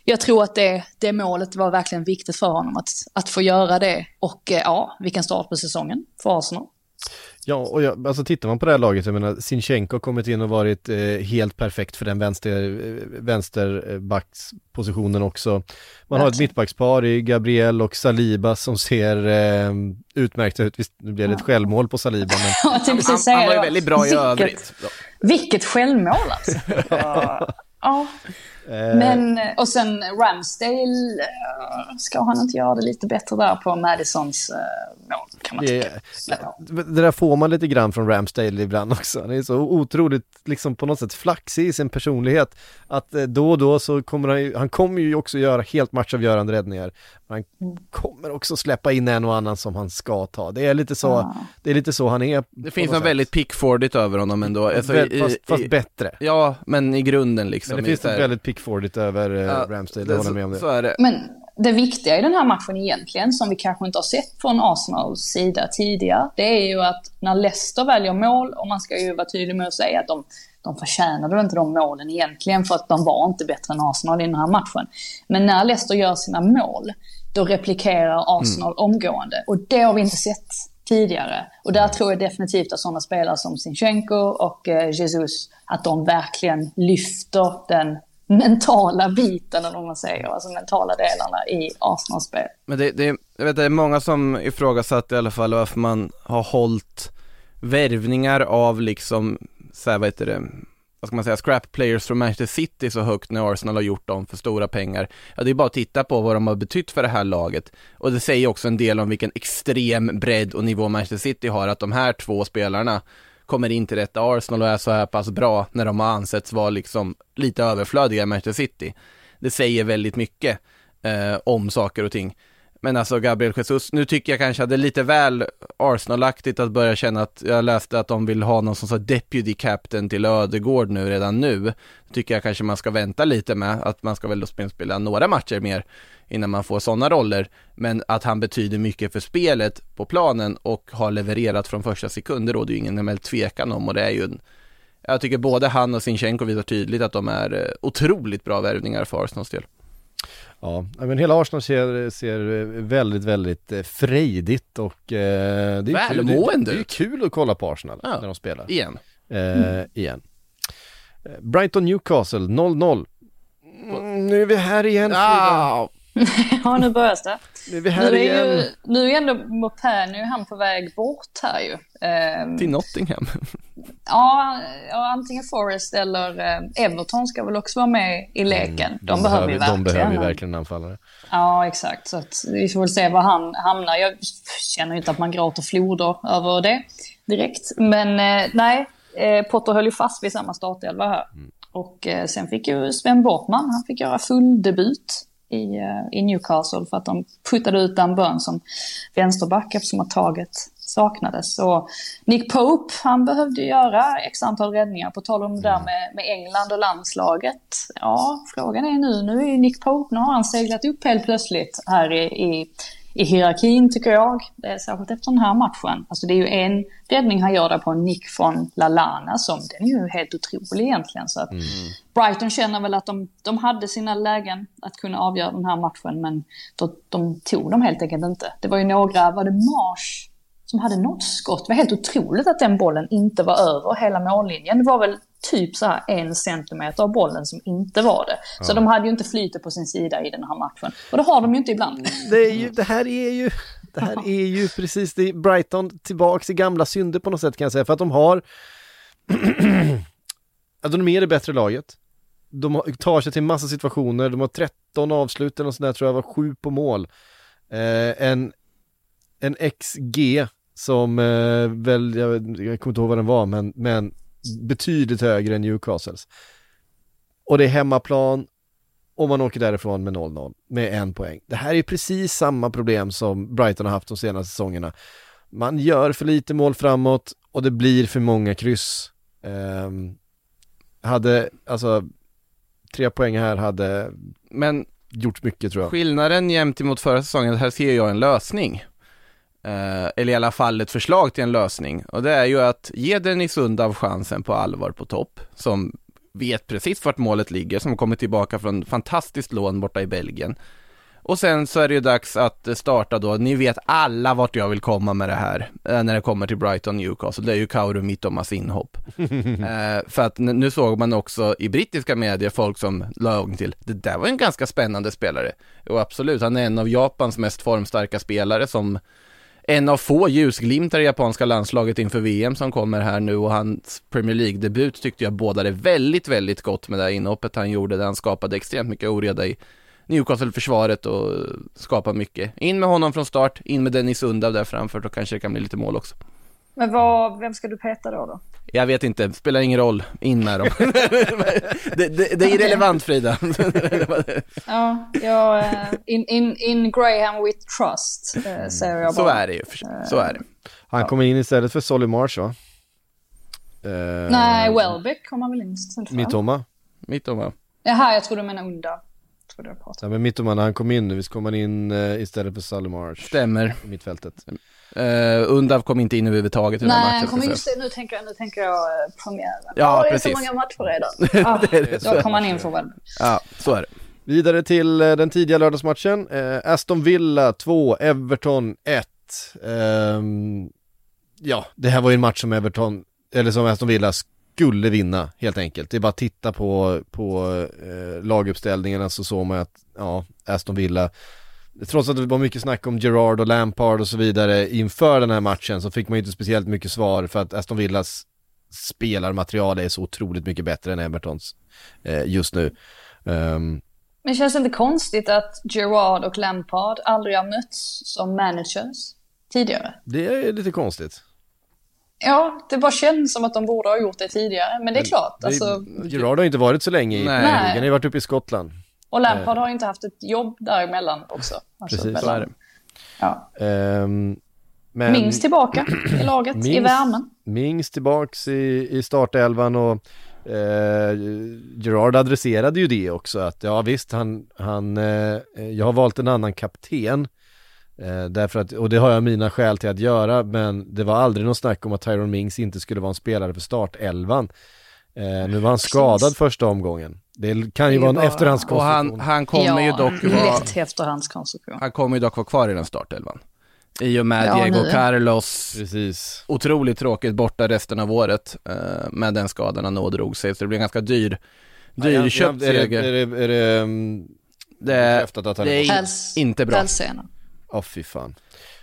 jag tror att det, det målet var verkligen viktigt för honom att, att få göra det. Och eh, ja, vilken start på säsongen för Arsenal. Ja, och jag, alltså tittar man på det här laget, jag menar Sinchenko har kommit in och varit eh, helt perfekt för den vänster, eh, vänsterbackspositionen också. Man Verkligen. har ett mittbackspar i Gabriel och Saliba som ser eh, utmärkta ut. Visst, nu blev det ett självmål på Saliba, men... han, han, han var ju väldigt bra i övrigt. Vilket självmål alltså. ja. Eh. Men, och sen Ramsdale, eh, ska han inte göra det lite bättre där på Madisons uh, mål kan man tycka. Det, det där får man lite grann från Ramsdale ibland också. Han är så otroligt, liksom på något sätt flaxig i sin personlighet. Att då och då så kommer han han kommer ju också göra helt matchavgörande räddningar. Men han mm. kommer också släppa in en och annan som han ska ta. Det är lite så, ah. det är lite så han är. Det finns något, något väldigt pickfordigt över honom ändå. Alltså, i, fast, fast, bättre. Ja, men i grunden liksom. Men det finns något väldigt pickfordigt över eh, ja, Ramsdale, det, jag håller med om det. Så är det. Men det viktiga i den här matchen egentligen, som vi kanske inte har sett från Arsenals sida tidigare, det är ju att när Leicester väljer mål, och man ska ju vara tydlig med att säga att de de förtjänade inte de målen egentligen för att de var inte bättre än Arsenal i den här matchen. Men när Leicester gör sina mål, då replikerar Arsenal omgående. Och det har vi inte sett tidigare. Och där tror jag definitivt att sådana spelare som Sinchenko och eh, Jesus, att de verkligen lyfter den mentala biten, eller vad man säger, alltså mentala delarna i Arsenal-spel. Men det, det, jag vet, det är många som ifrågasatt i alla fall varför man har hållit värvningar av liksom, så här, vad heter det, vad ska man säga, scrap players från Manchester City så högt när Arsenal har gjort dem för stora pengar. Ja, det är bara att titta på vad de har betytt för det här laget. Och det säger också en del om vilken extrem bredd och nivå Manchester City har, att de här två spelarna kommer in till detta Arsenal och är så här pass bra när de har ansetts vara liksom lite överflödiga i Manchester City. Det säger väldigt mycket eh, om saker och ting. Men alltså Gabriel Jesus, nu tycker jag kanske att det är lite väl Arsenal-aktigt att börja känna att jag läste att de vill ha någon som sa deputy captain till Ödegård nu redan nu. Tycker jag kanske man ska vänta lite med, att man ska väl då spela några matcher mer innan man får sådana roller. Men att han betyder mycket för spelet på planen och har levererat från första sekund, det råder ju ingen tvekan om och det är ju en jag tycker både han och Sinchenko visar tydligt att de är eh, otroligt bra värvningar för Arsenals del. Ja, men hela Arsenal ser, ser väldigt, väldigt eh, frejdigt och eh, det, är kul, det, är kul att kolla på Arsenal ja. när de spelar. Igen. Eh, mm. Igen. Eh, Brighton Newcastle 0-0. Mm, nu är vi här igen ah. ja, nu börjar det. Nu är vi här nu är igen. Ju, nu är ändå Mopé, nu är han på väg bort här ju. Eh, Till Nottingham. ja, ja, antingen Forest eller eh, Everton ska väl också vara med i mm, leken. Mm, de, de, behöver vi verkligen. De behöver ju verkligen anfallare. Ja, exakt. Så att vi får väl se var han hamnar. Jag känner inte att man gråter floder över det direkt. Men eh, nej, eh, Potter höll ju fast vid samma startelva här. Mm. Och eh, sen fick ju Sven Bortman, han fick göra full debut i, eh, i Newcastle för att de puttade ut Dan Burn som vänsterback eftersom att taget saknades. Och Nick Pope, han behövde göra x antal räddningar. På tal om det där mm. med, med England och landslaget. Ja, frågan är nu, nu är Nick Pope, nu har han seglat upp helt plötsligt här i, i i hierarkin tycker jag, särskilt efter den här matchen. Alltså det är ju en räddning han gör där på en nick från Lalana som den är ju helt otrolig egentligen. Så mm. Brighton känner väl att de, de hade sina lägen att kunna avgöra den här matchen men då, de tog dem helt enkelt inte. Det var ju några, var det Mars som hade något skott? Det var helt otroligt att den bollen inte var över hela mållinjen. Det var väl typ så här en centimeter av bollen som inte var det. Ja. Så de hade ju inte flytet på sin sida i den här matchen. Och det har de ju inte ibland. Det, ju, det här är ju, det här är ju precis det, Brighton tillbaks i gamla synder på något sätt kan jag säga. För att de har, alltså de är det bättre laget. De tar sig till massa situationer, de har 13 avslut eller sånt där tror jag, var 7 på mål. Eh, en, en XG som eh, väl, jag, jag kommer inte ihåg vad den var, men, men betydligt högre än Newcastles. Och det är hemmaplan och man åker därifrån med 0-0 med en poäng. Det här är precis samma problem som Brighton har haft de senaste säsongerna. Man gör för lite mål framåt och det blir för många kryss. Um, hade, alltså, tre poäng här hade Men gjort mycket tror jag. Skillnaden jämt emot förra säsongen, här ser jag en lösning eh, eller i alla fall ett förslag till en lösning. Och det är ju att ge Dennis Sundav chansen på allvar på topp, som vet precis vart målet ligger, som kommer tillbaka från fantastiskt lån borta i Belgien. Och sen så är det ju dags att starta då, ni vet alla vart jag vill komma med det här, eh, när det kommer till Brighton Newcastle, det är ju Kauru Mittomas inhopp. eh, för att nu såg man också i brittiska medier folk som la till, det där var en ganska spännande spelare. Och absolut, han är en av Japans mest formstarka spelare som en av få ljusglimtar i japanska landslaget inför VM som kommer här nu och hans Premier League-debut tyckte jag bådade väldigt, väldigt gott med det här inhoppet han gjorde där han skapade extremt mycket oreda i Newcastle-försvaret och skapade mycket. In med honom från start, in med Dennis Undav där framför, då kanske det kan bli lite mål också. Men vad, vem ska du peta då? då? Jag vet inte, spelar ingen roll, in med dem. det, det, det, är irrelevant Frida. ja, jag, eh, in, in, in Graham with trust, eh, säger jag bara. Så är det ju, så är det. Han kommer in istället för Solly Marsh va? Uh, Nej, Welbeck kommer väl in istället för? Mittoma. Mittoma. Jaha, jag tror du menar Unda. Trodde jag Ja, men Mittoma, när han kom in nu, visst kom han in istället för Solly Marsh. Stämmer. I mittfältet. Uh, Undav kom inte in överhuvudtaget i den här Nej, matchen. kommer ska just nu tänker jag, nu tänker jag eh, premiären. Ja, det är precis. så många matcher redan. Ah, Det det. då kommer han in för väl. Ja, så är det. Vidare till eh, den tidiga lördagsmatchen. Eh, Aston Villa 2, Everton 1. Ehm, ja, det här var ju en match som Everton, eller som Aston Villa skulle vinna helt enkelt. Det är bara att titta på, på eh, laguppställningarna så såg man att, ja, Aston Villa Trots att det var mycket snack om Gerard och Lampard och så vidare inför den här matchen så fick man ju inte speciellt mycket svar för att Aston Villas spelarmaterial är så otroligt mycket bättre än Evertons eh, just nu. Ehm, Men känns det inte konstigt att Gerard och Lampard aldrig har mötts som managers tidigare? Det är lite konstigt. Ja, det bara känns som att de borde ha gjort det tidigare. Men det är klart, Det- alltså, Gerard har inte varit så länge i League. Han har ju varit uppe i Skottland. Och Lampard har inte haft ett jobb däremellan också. Alltså, Precis, Så är det. Ja. Ehm, men Mings tillbaka i laget, i Mings- värmen. Mings tillbaks i, i startelvan och eh, Gerard adresserade ju det också att ja visst han, han eh, jag har valt en annan kapten eh, därför att, och det har jag mina skäl till att göra men det var aldrig någon snack om att Tyrone Mings inte skulle vara en spelare för startelvan. Eh, nu var han skadad första omgången. Det kan ju Det är vara en bara- efterhandskonstruktion. Och han, han kommer ju ja, dock vara, lätt efterhandskonstruktion. han kommer ju dock vara kvar i den startelvan. I och med Ja, Diego nu. Carlos Precis. otroligt tråkigt borta resten av året eh, med den skadan han ådrog sig. Så det blir en ganska dyr, dyrköpt är det, seger. är det, är det um, Det är, bekräftat att han det är inte bra. Åh fy fan.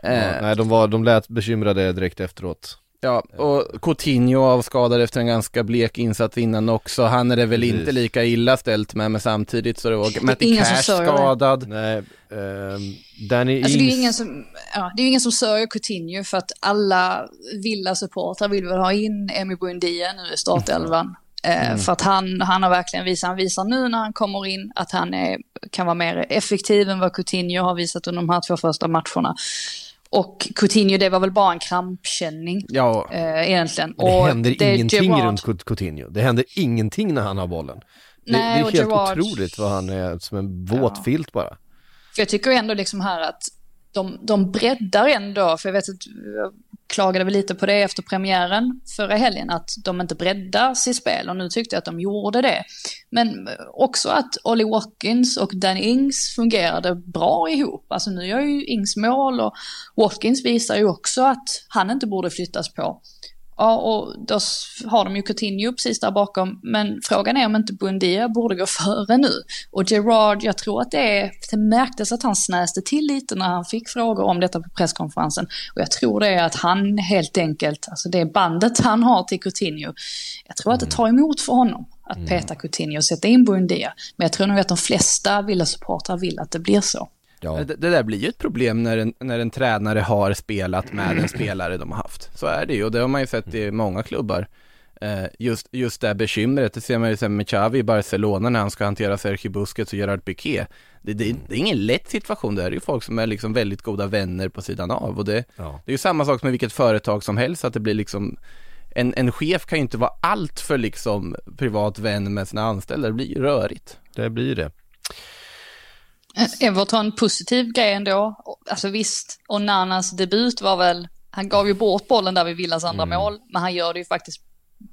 Eh, Ja, nej, de, var, de lät bekymrade direkt efteråt. Ja, och Coutinho avskadad efter en ganska blek insats innan också. Han är det väl Precis. inte lika illa ställt med, men samtidigt så är det och Matty Cash skadad. Nej, ehm, Danny Alltså det är Ings, ingen som, ja, det är ingen som sörjer Coutinho för att alla Villa-supportrar vill väl ha in Emi Buendia nu i startelvan. Eh, För att han, han har verkligen visat, han visar nu när han kommer in att han är, kan vara mer effektiv än vad Coutinho har visat under de här två första matcherna. Och Coutinho, det var väl bara en krampkänning Ja, eh, egentligen. det och händer det ingenting Gerrard- runt Cou- Coutinho. Det händer ingenting när han har bollen. Det, Nej, det är helt Gerrard- otroligt vad han är som en våt Ja. filt bara. För jag tycker ändå liksom här att de, de breddar ändå, för jag vet att jag klagade väl lite på det efter premiären förra helgen, att de inte breddar sitt spel och nu tyckte jag att de gjorde det. Men också att Ollie Watkins och Danny Ings fungerade bra ihop. Alltså nu gör ju Ings mål och Watkins visar ju också att han inte borde flyttas på. Ja, och då har de ju Coutinho precis där bakom, men frågan är om inte Buendia borde gå före nu. Och Gerard, jag tror att det är, det märktes att han snäste till lite när han fick frågor om detta på presskonferensen. Och jag tror det är att han helt enkelt, alltså det bandet han har till Coutinho, jag tror att det tar emot för honom att peta Coutinho och sätta in Buendia. Men jag tror nog att de flesta Villa-supportrar vill att det blir så. Ja, det, det där blir ju ett problem när en, när en tränare har spelat med en spelare de har haft. Så är det ju och det har man ju sett i många klubbar. Eh, just, just det här bekymret, det ser man ju sen med Xavi i Barcelona när han ska hantera Sergio Busquets och Gerard Piqué. Det, det, det är ingen lätt situation, det är ju folk som är liksom väldigt goda vänner på sidan av och det, ja. det är ju samma sak med vilket företag som helst, att det blir liksom en, en chef kan ju inte vara allt för liksom privat vän med sina anställda, det blir ju rörigt. det blir det. Eh, Everton, positiv grej ändå. Alltså visst, och Nanas debut var väl, han gav ju bort bollen där vid Villas andra mål, men han gör det ju faktiskt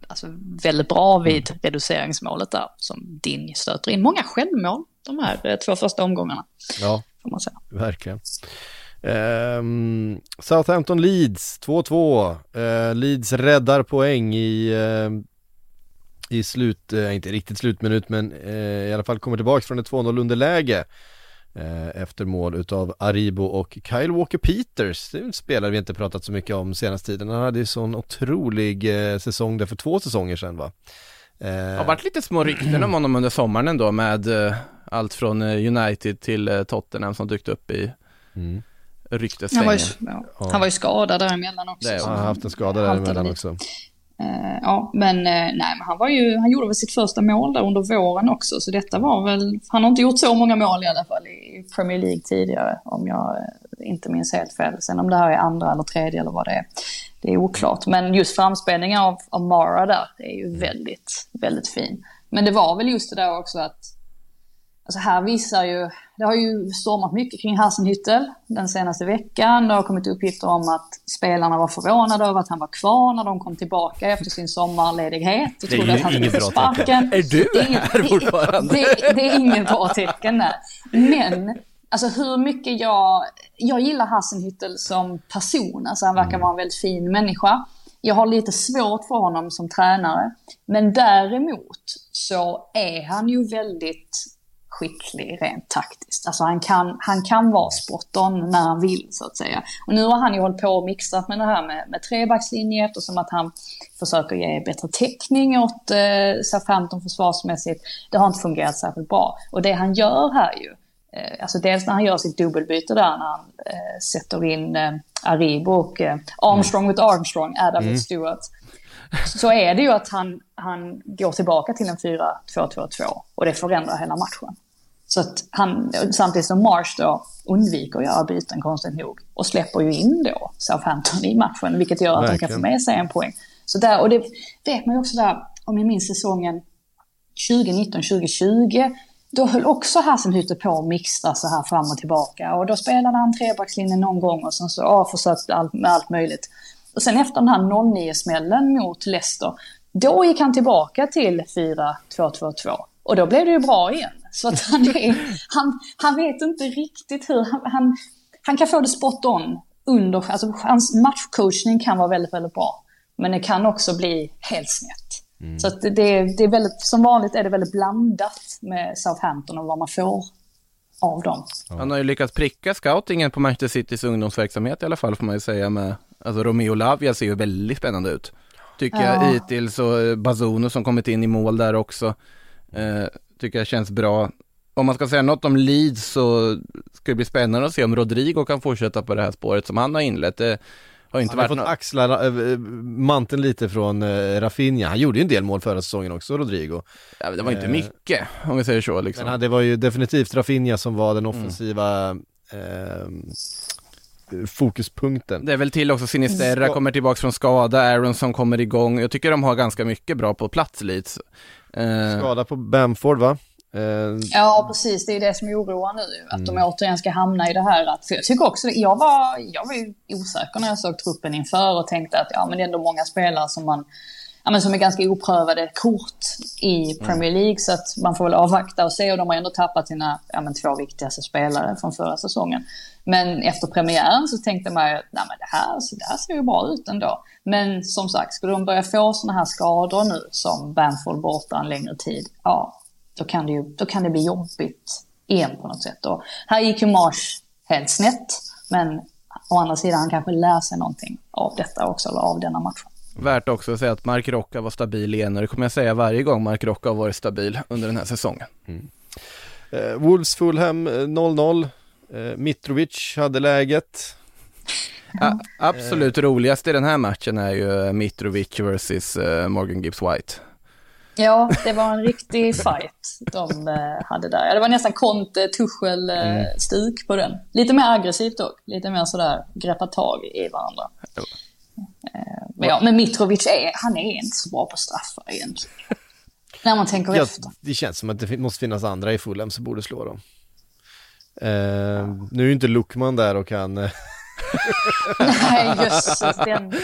alltså, väldigt bra vid reduceringsmålet där, som Din stöter in. Många självmål de här eh, två första omgångarna, Ja, får man säga. verkligen. Ehm, Southampton Leeds 2-2. Eh, Leeds räddar poäng i, eh, i slut, eh, inte riktigt slutminut men i alla fall kommer tillbaka från ett 2-0 underläge. Eh, efter mål utav Aribo och Kyle Walker Peters. Det är en spelare vi inte pratat så mycket om senaste tiden. Han hade ju sån otrolig eh, säsong där för två säsonger sedan va. Eh, Det har varit lite små rykten om honom under sommaren ändå med allt från United till Tottenham som dykt upp i mm. Han ryktessvängen. var, ju, ja, han var ju skadad däremellan också. Det Han har haft en skada däremellan lite. också. Eh, ja, men, eh, nej, men han, var ju, han gjorde väl sitt första mål där under våren också, så detta var väl, han har inte gjort så många mål i alla fall i Premier League tidigare, om jag eh, inte minns helt fel. Sen om det här är andra eller tredje eller vad det är, det är oklart. Men just framspelningen av, av Mara där, det är ju väldigt, väldigt fin. Men det var väl just det där också att Alltså här visar ju, det har ju stormat mycket kring Hassenhüttel den senaste veckan. Det har kommit uppgifter om att spelarna var förvånade över att han var kvar när de kom tillbaka efter sin sommarledighet. Och Det är trodde ju att han skulle inget få bra tecken. sparken. Är du Det här fortfarande? Det, det är inget bra tecken nej. Men, alltså hur mycket jag, jag gillar Hassenhüttel som person. Alltså han verkar vara en väldigt fin människa. Jag har lite svårt för honom som tränare. Men däremot så är han ju väldigt skicklig rent taktiskt. Alltså han kan, han kan vara spot on när han vill så att säga. Och nu har han ju hållit på och mixat med det här med, med trebackslinje eftersom att han försöker ge bättre täckning åt eh, Southampton försvarsmässigt. Det har inte fungerat särskilt bra. Och det han gör här ju, eh, alltså dels när han gör sitt dubbelbyte där när han eh, sätter in eh, Aribo och eh, Armstrong mot Armstrong, Adam mot Stewart så är det ju att han, han går tillbaka till en 4-2-2-2 och det förändrar hela matchen. Så att han, samtidigt som Marsh då undviker att göra byten konstigt nog och släpper ju in då Southampton i matchen, vilket gör att de kan Verkligen. få med sig en poäng. Så där, och det vet man ju också där, om jag minns säsongen 2019-2020, då höll också Hassenhütte på att mixtra så här fram och tillbaka. Och då spelade han trebackslinjen någon gång och sen så ja, försökte allt, med allt möjligt. Och sen efter den här 0-9-smällen mot Leicester, då gick han tillbaka till 4-2-2-2. Och då blev det ju bra igen. Så att han, är, han, han vet inte riktigt hur, han, han, han kan få det spot on under, alltså hans matchcoachning kan vara väldigt, väldigt bra. Men det kan också bli helt snett. Så att det, det är väldigt, som vanligt är det väldigt blandat med Southampton och vad man får av dem. Han har ju lyckats pricka scoutingen på Manchester Citys ungdomsverksamhet i alla fall får man ju säga med, alltså Romeo Lavia ser ju väldigt spännande ut. Tycker jag Ja. hittills och Bazono som kommit in i mål där också. Eh, tycker jag känns bra. Om man ska säga något om Leeds så ska det bli spännande att se om Rodrigo kan fortsätta på det här spåret som han har inlett. Det har inte Han har fått något... axla äh, manteln lite från äh, Rafinha. Han gjorde ju en del mål förra säsongen också, Rodrigo. Ja, men det var inte Eh, mycket om vi säger så liksom. Men det var ju definitivt Rafinha som var den offensiva eh, fokuspunkten. Det är väl till också Sinisterra kommer tillbaka från skada, Aaron som kommer igång. Jag tycker de har ganska mycket bra på plats Leeds. Eh, Skada på Bamford va? Eh, Ja, precis. Det är det som oroar nu. Att de återigen ska hamna i det här att... För jag tycker också. Jag var, jag var ju osäker när jag såg truppen inför och tänkte att ja, men det är ändå många spelare som man... Ja, men som är ganska oprövade kort i Premier League så att man får väl avvakta och se och de har ändå tappat sina ja, men två viktigaste spelare från förra säsongen. Men efter premiären så tänkte man ju att nej, men det, här, så det här ser ju bra ut ändå. Men som sagt, skulle de börja få sådana här skador nu som Bamford borta en längre tid, ja, då kan det, ju, då kan det bli jobbigt igen på något sätt. Och här gick ju Marsh helt snett, men å andra sidan han kanske lär sig någonting av detta också, eller av denna matchen. Värt också att säga att Mark Rocca var stabil igen och det kommer jag säga varje gång Mark Rocca har varit stabil under den här säsongen. eh, Wolves Fulham eh, 0-0. Eh, Mitrovic hade läget. A- absolut roligast i den här matchen är ju Mitrovic versus eh, Morgan Gibbs White. Ja, det var en riktig fight de eh, hade där. Det var nästan Conte, Tuchel eh, stuk på den. Lite mer aggressivt dock. Lite mer sådär greppa tag i varandra. Eh, men, ja, men Mitrovic är, han är inte så bra på straffar egentligen. När man tänker Ja, efter. det känns som att det måste finnas andra i Fulham som borde slå dem. Eh, nu är ju inte Lukman där och kan eh, Nej, jösses, den,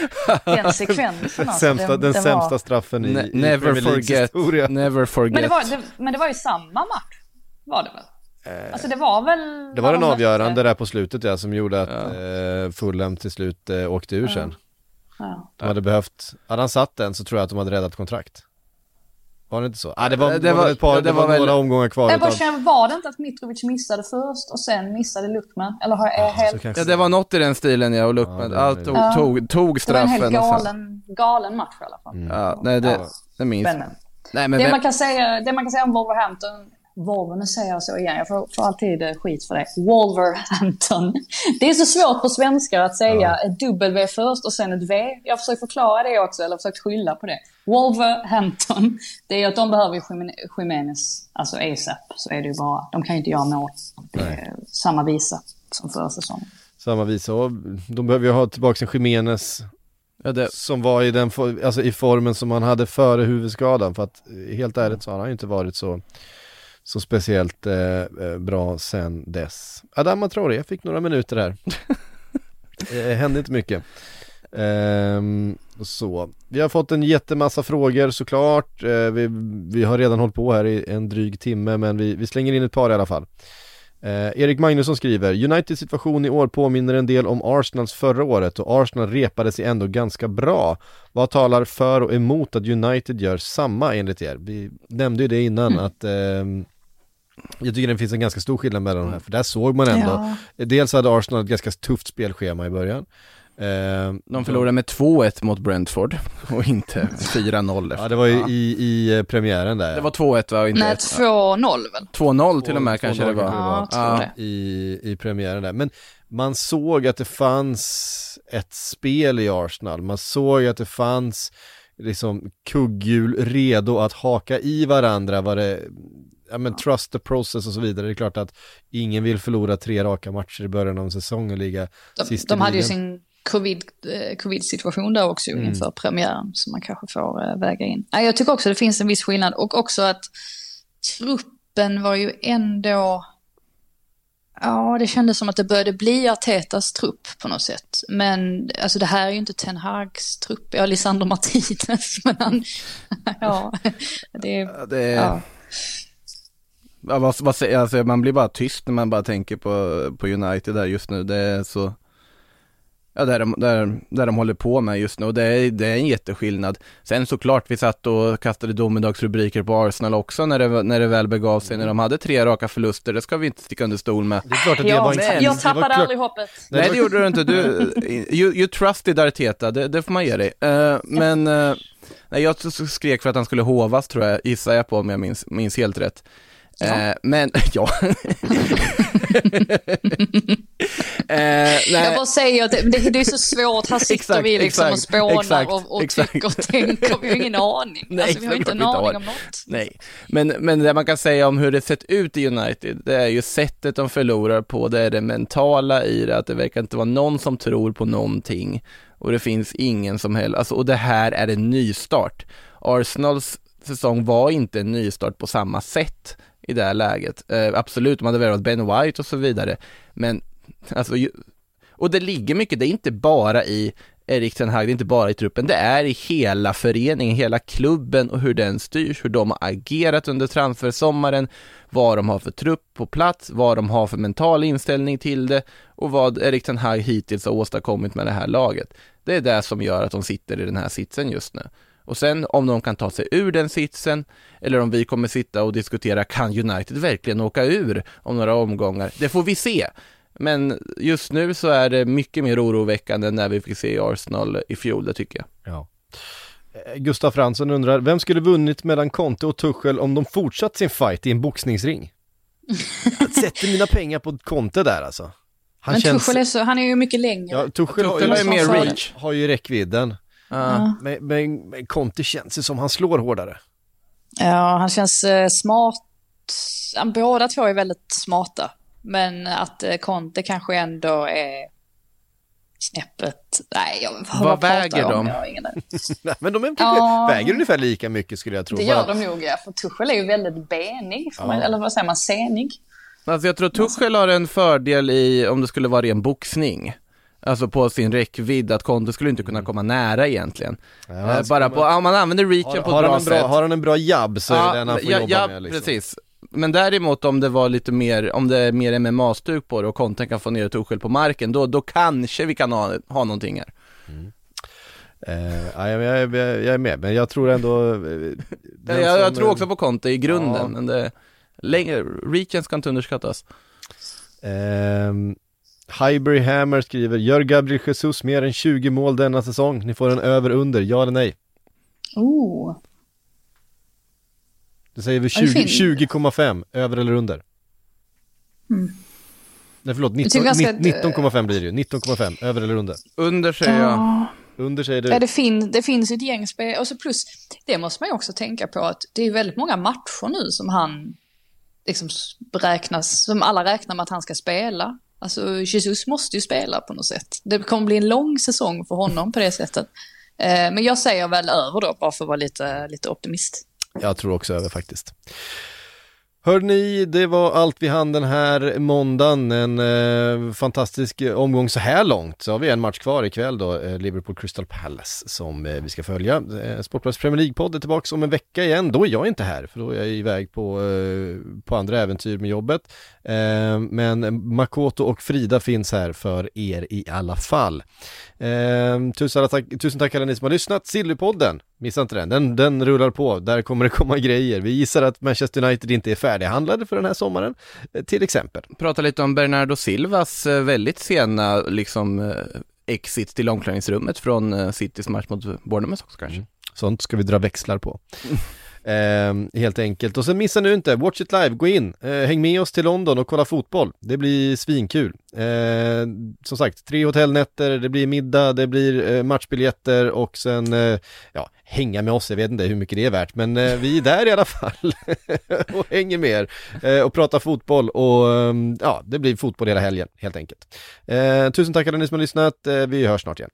den sekvensen alltså. sämsta, den, var- sämsta straffen i, Ne- i never forget, historia. never forget. Men det, var, det, men det var ju samma match, var det väl? Alltså det var väl... Det var den de avgörande där på slutet ja, som gjorde att eh, Fulham till slut eh, åkte ur sen. Ja. De hade behövt, hade han satt den så tror jag att de hade räddat kontrakt. Var det inte så? Ah, det var, Det det var- var, ett par, ja, det det var, var väl- några omgångar kvar Jag bara utav, känner, var det inte att Mitrovic missade först och sen missade Lukman? Eller har jag så helt... kanske- Ja det var något i den stilen ja och Ja, Luckman, allt tog, möjligt. tog, tog Det var en straffen helt galen, galen match i alla fall. Ja, nej det, Ja. det minns men. Nej men Det, vem- man kan säga, det man kan säga om Wolverhampton, Volvo, nu säger jag så igen, jag får, får alltid eh, skit för det. Wolverhampton. Det är så svårt på svenska att säga ett W först och sen ett V. Jag försöker förklara det också, eller försökt skylla på det. Wolverhampton, det är att de behöver Jimenez, alltså ASAP, så är det ju bara. De kan ju inte göra mål. Samma visa som förra säsongen. samma visa. Och de behöver ju ha tillbaka en Jimenez ja, det, som var i den alltså i formen som han hade före huvudskadan. För att eh, helt ärligt så har han ju inte varit så, så speciellt eh, eh, bra sen dess. Adama Traoré fick några minuter här. det hände inte mycket. Ehm, så. Vi har fått en jättemassa frågor såklart. Eh, vi, vi har redan hållit på här i en dryg timme men vi, vi slänger in ett par i alla fall. Eh, Erik Magnusson skriver, Uniteds situation i år påminner en del om Arsenals förra året och Arsenal repade sig ändå ganska bra. Vad talar för och emot att United gör samma enligt er? Vi nämnde ju det innan Mm. att ehm, jag tycker det finns en ganska stor skillnad mellan de här, för där såg man ändå, Ja. dels hade Arsenal ett ganska tufft spelschema i början. Ehm, De förlorade med 2-1 mot Brentford och inte 4-0 Ja det var ju Ja. i, i eh, premiären där. Det var 2-1 va? Inte Nej, 1. 2-0 väl? 2-0 till och med 2-0 kanske det var. Ja, Ja. i, i premiären där. Men man såg att det fanns ett spel i Arsenal. Man såg att det fanns liksom kugghjul redo att haka i varandra. Var det, ja men trust the process och så vidare. Det är klart att ingen vill förlora tre raka matcher i början av en säsong och ligga De, sist de hade ju sin covid, eh, covid-situation där också Mm. inför premiären som man kanske får eh, väga in. Jag tycker också det finns en viss skillnad och också att truppen var ju ändå... Ja, det kändes som att det började bli Artetas trupp på något sätt. Men alltså det här är ju inte Ten Hags trupp. Ja, Lisandro Martinez, men han... ja, det Det, Ja. ja, vad, vad alltså man blir bara tyst när man bara tänker på, på United där just nu. Det är så, ja där de, där, där de håller på med just nu och det är, det är en jätteskillnad. Sen såklart, vi satt och kastade domedagsrubriker på Arsenal också när det, när det väl begav sig, när de hade tre raka förluster, det ska vi inte sticka under stol med. Det är klart att det Ja, var en jag tappade klart- aldrig hoppet. Nej, det gjorde du inte, du, you, you trusted Arteta, det, det får man ge dig. Eh, men, eh, nej jag skrek för att han skulle hovas tror jag, gissar jag på om jag minns, minns helt rätt. Eh, men, ja. eh, nej. Jag bara säger att det, det, är så svårt, här sitter Exakt, vi liksom och exakt, spånar exakt, och, och tycker och tänker, vi har ingen aning. Nej, alltså, vi har inte en aning har. om något. Nej, men, men det man kan säga om hur det sett ut i United, det är ju sättet de förlorar på, det är det mentala i det, att det verkar inte vara någon som tror på någonting och det finns ingen som helst, alltså, och det här är en nystart. Arsenals säsong var inte en nystart på samma sätt i det här läget. Eh, absolut, de hade värvat Ben White och så vidare, men alltså, ju, och det ligger mycket, det är inte bara i Erik Ten Hag, det är inte bara i truppen, det är i hela föreningen, hela klubben och hur den styrs, hur de har agerat under transfersommaren, vad de har för trupp på plats, vad de har för mental inställning till det och vad Erik Ten Hag hittills har åstadkommit med det här laget. Det är det som gör att de sitter i den här sitsen just nu. Och sen om de kan ta sig ur den sitsen, eller om vi kommer sitta och diskutera, kan United verkligen åka ur om några omgångar? Det får vi se. Men just nu så är det mycket mer oroväckande än när vi fick se Arsenal i fjol, det tycker jag. Ja. Eh, Gustav Fransson undrar, vem skulle vunnit mellan Conte och Tuchel om de fortsatt sin fight i en boxningsring? Jag sätter mina pengar på Conte där alltså. Han Men känns... Tuchel är så, han är ju mycket längre. Ja, Tuchel, har Tuchel har ju mer reach. har ju räckvidden. Ja. Men, men, men Conte känns ju som han slår hårdare. Ja, han känns eh, smart. Båda två är väldigt smarta. Men att eh, Conte kanske ändå är snäppet... Nej, jag, vad, Vad väger jag om? de? Jag har ingen men de är kanske, Ja. väger ungefär lika mycket skulle jag tro. Det gör Bara- de nog, ja. För Tuchel är ju väldigt benig. Ja. Man, eller vad säger man? Senig. Alltså jag tror Tuchel har en fördel i, om det skulle vara ren boxning, alltså på sin räckvidd, att Conte skulle inte kunna komma nära egentligen. Ja, Eh, bara man- på, om man använder reachen har, på har, ett bra sätt. har han en bra jabb så är det den han får ja, jobba ja, med. Liksom. precis. Men däremot om det var lite mer, om det är mer MMA-stuk på det och Conte kan få ner Tuchel på marken, då, då kanske vi kan ha, ha någonting här. Eh, ja, jag, jag, jag är med, men jag tror ändå... eh, Jag, jag, tror eh, också på Conte i grunden, Ja. men det, längre, reachen ska inte underskattas. Ehm, Highbury Hammer skriver, gör Gabriel Jesus mer än 20 mål denna säsong? Ni får en över-under, ja eller nej? Oh. Det säger vi Ja, det 20 fin- 20,5, över eller under? Mm. Nej förlåt, 19 tycker jag ska- 19,5 blir det ju, 19,5, över eller under? Under säger jag. Ja. Under säger du? Ja, det, fin, det finns ett gäng spel. Och så plus, det måste man ju också tänka på att det är väldigt många matcher nu som han liksom räknas, som alla räknar med att han ska spela. Alltså Jesus måste ju spela på något sätt. Det kommer bli en lång säsong för honom på det sättet. Eh, men jag säger väl över då, bara för att vara lite, lite optimist. Jag tror också över faktiskt. Hörni, det var allt vi hann den här måndagen. En eh, fantastisk omgång så här långt. Så har vi en match kvar ikväll då, eh, Liverpool Crystal Palace som eh, vi ska följa. Eh, Sportbladets Premier League-podd är tillbaka om en vecka igen. Då är jag inte här, för då är jag iväg på, eh, på andra äventyr med jobbet. Eh, men Makoto och Frida finns här för er i alla fall. Eh, tusen, tack, tusen tack alla ni som har lyssnat. Sillypodden, missa inte den. den, den rullar på. Där kommer det komma grejer. Vi gissar att Manchester United inte är färdighandlade för den här sommaren, eh, till exempel. Prata lite om Bernardo Silvas eh, väldigt sena liksom eh, exit till omklädningsrummet från Citys match mot Bournemouth också kanske. Mm. Sånt ska vi dra växlar på. Eh, helt enkelt. Och så missa nu inte, Watch It Live, gå in, eh, häng med oss till London och kolla fotboll. Det blir svinkul. Eh, som sagt, tre hotellnätter, det blir middag, det blir eh, matchbiljetter och sen, eh, ja, hänga med oss, jag vet inte hur mycket det är värt, men eh, vi är där i alla fall och hänger med er eh, och pratar fotboll och ehm, ja, det blir fotboll hela helgen helt enkelt. Eh, tusen tack alla ni som har lyssnat, eh, vi hörs snart igen.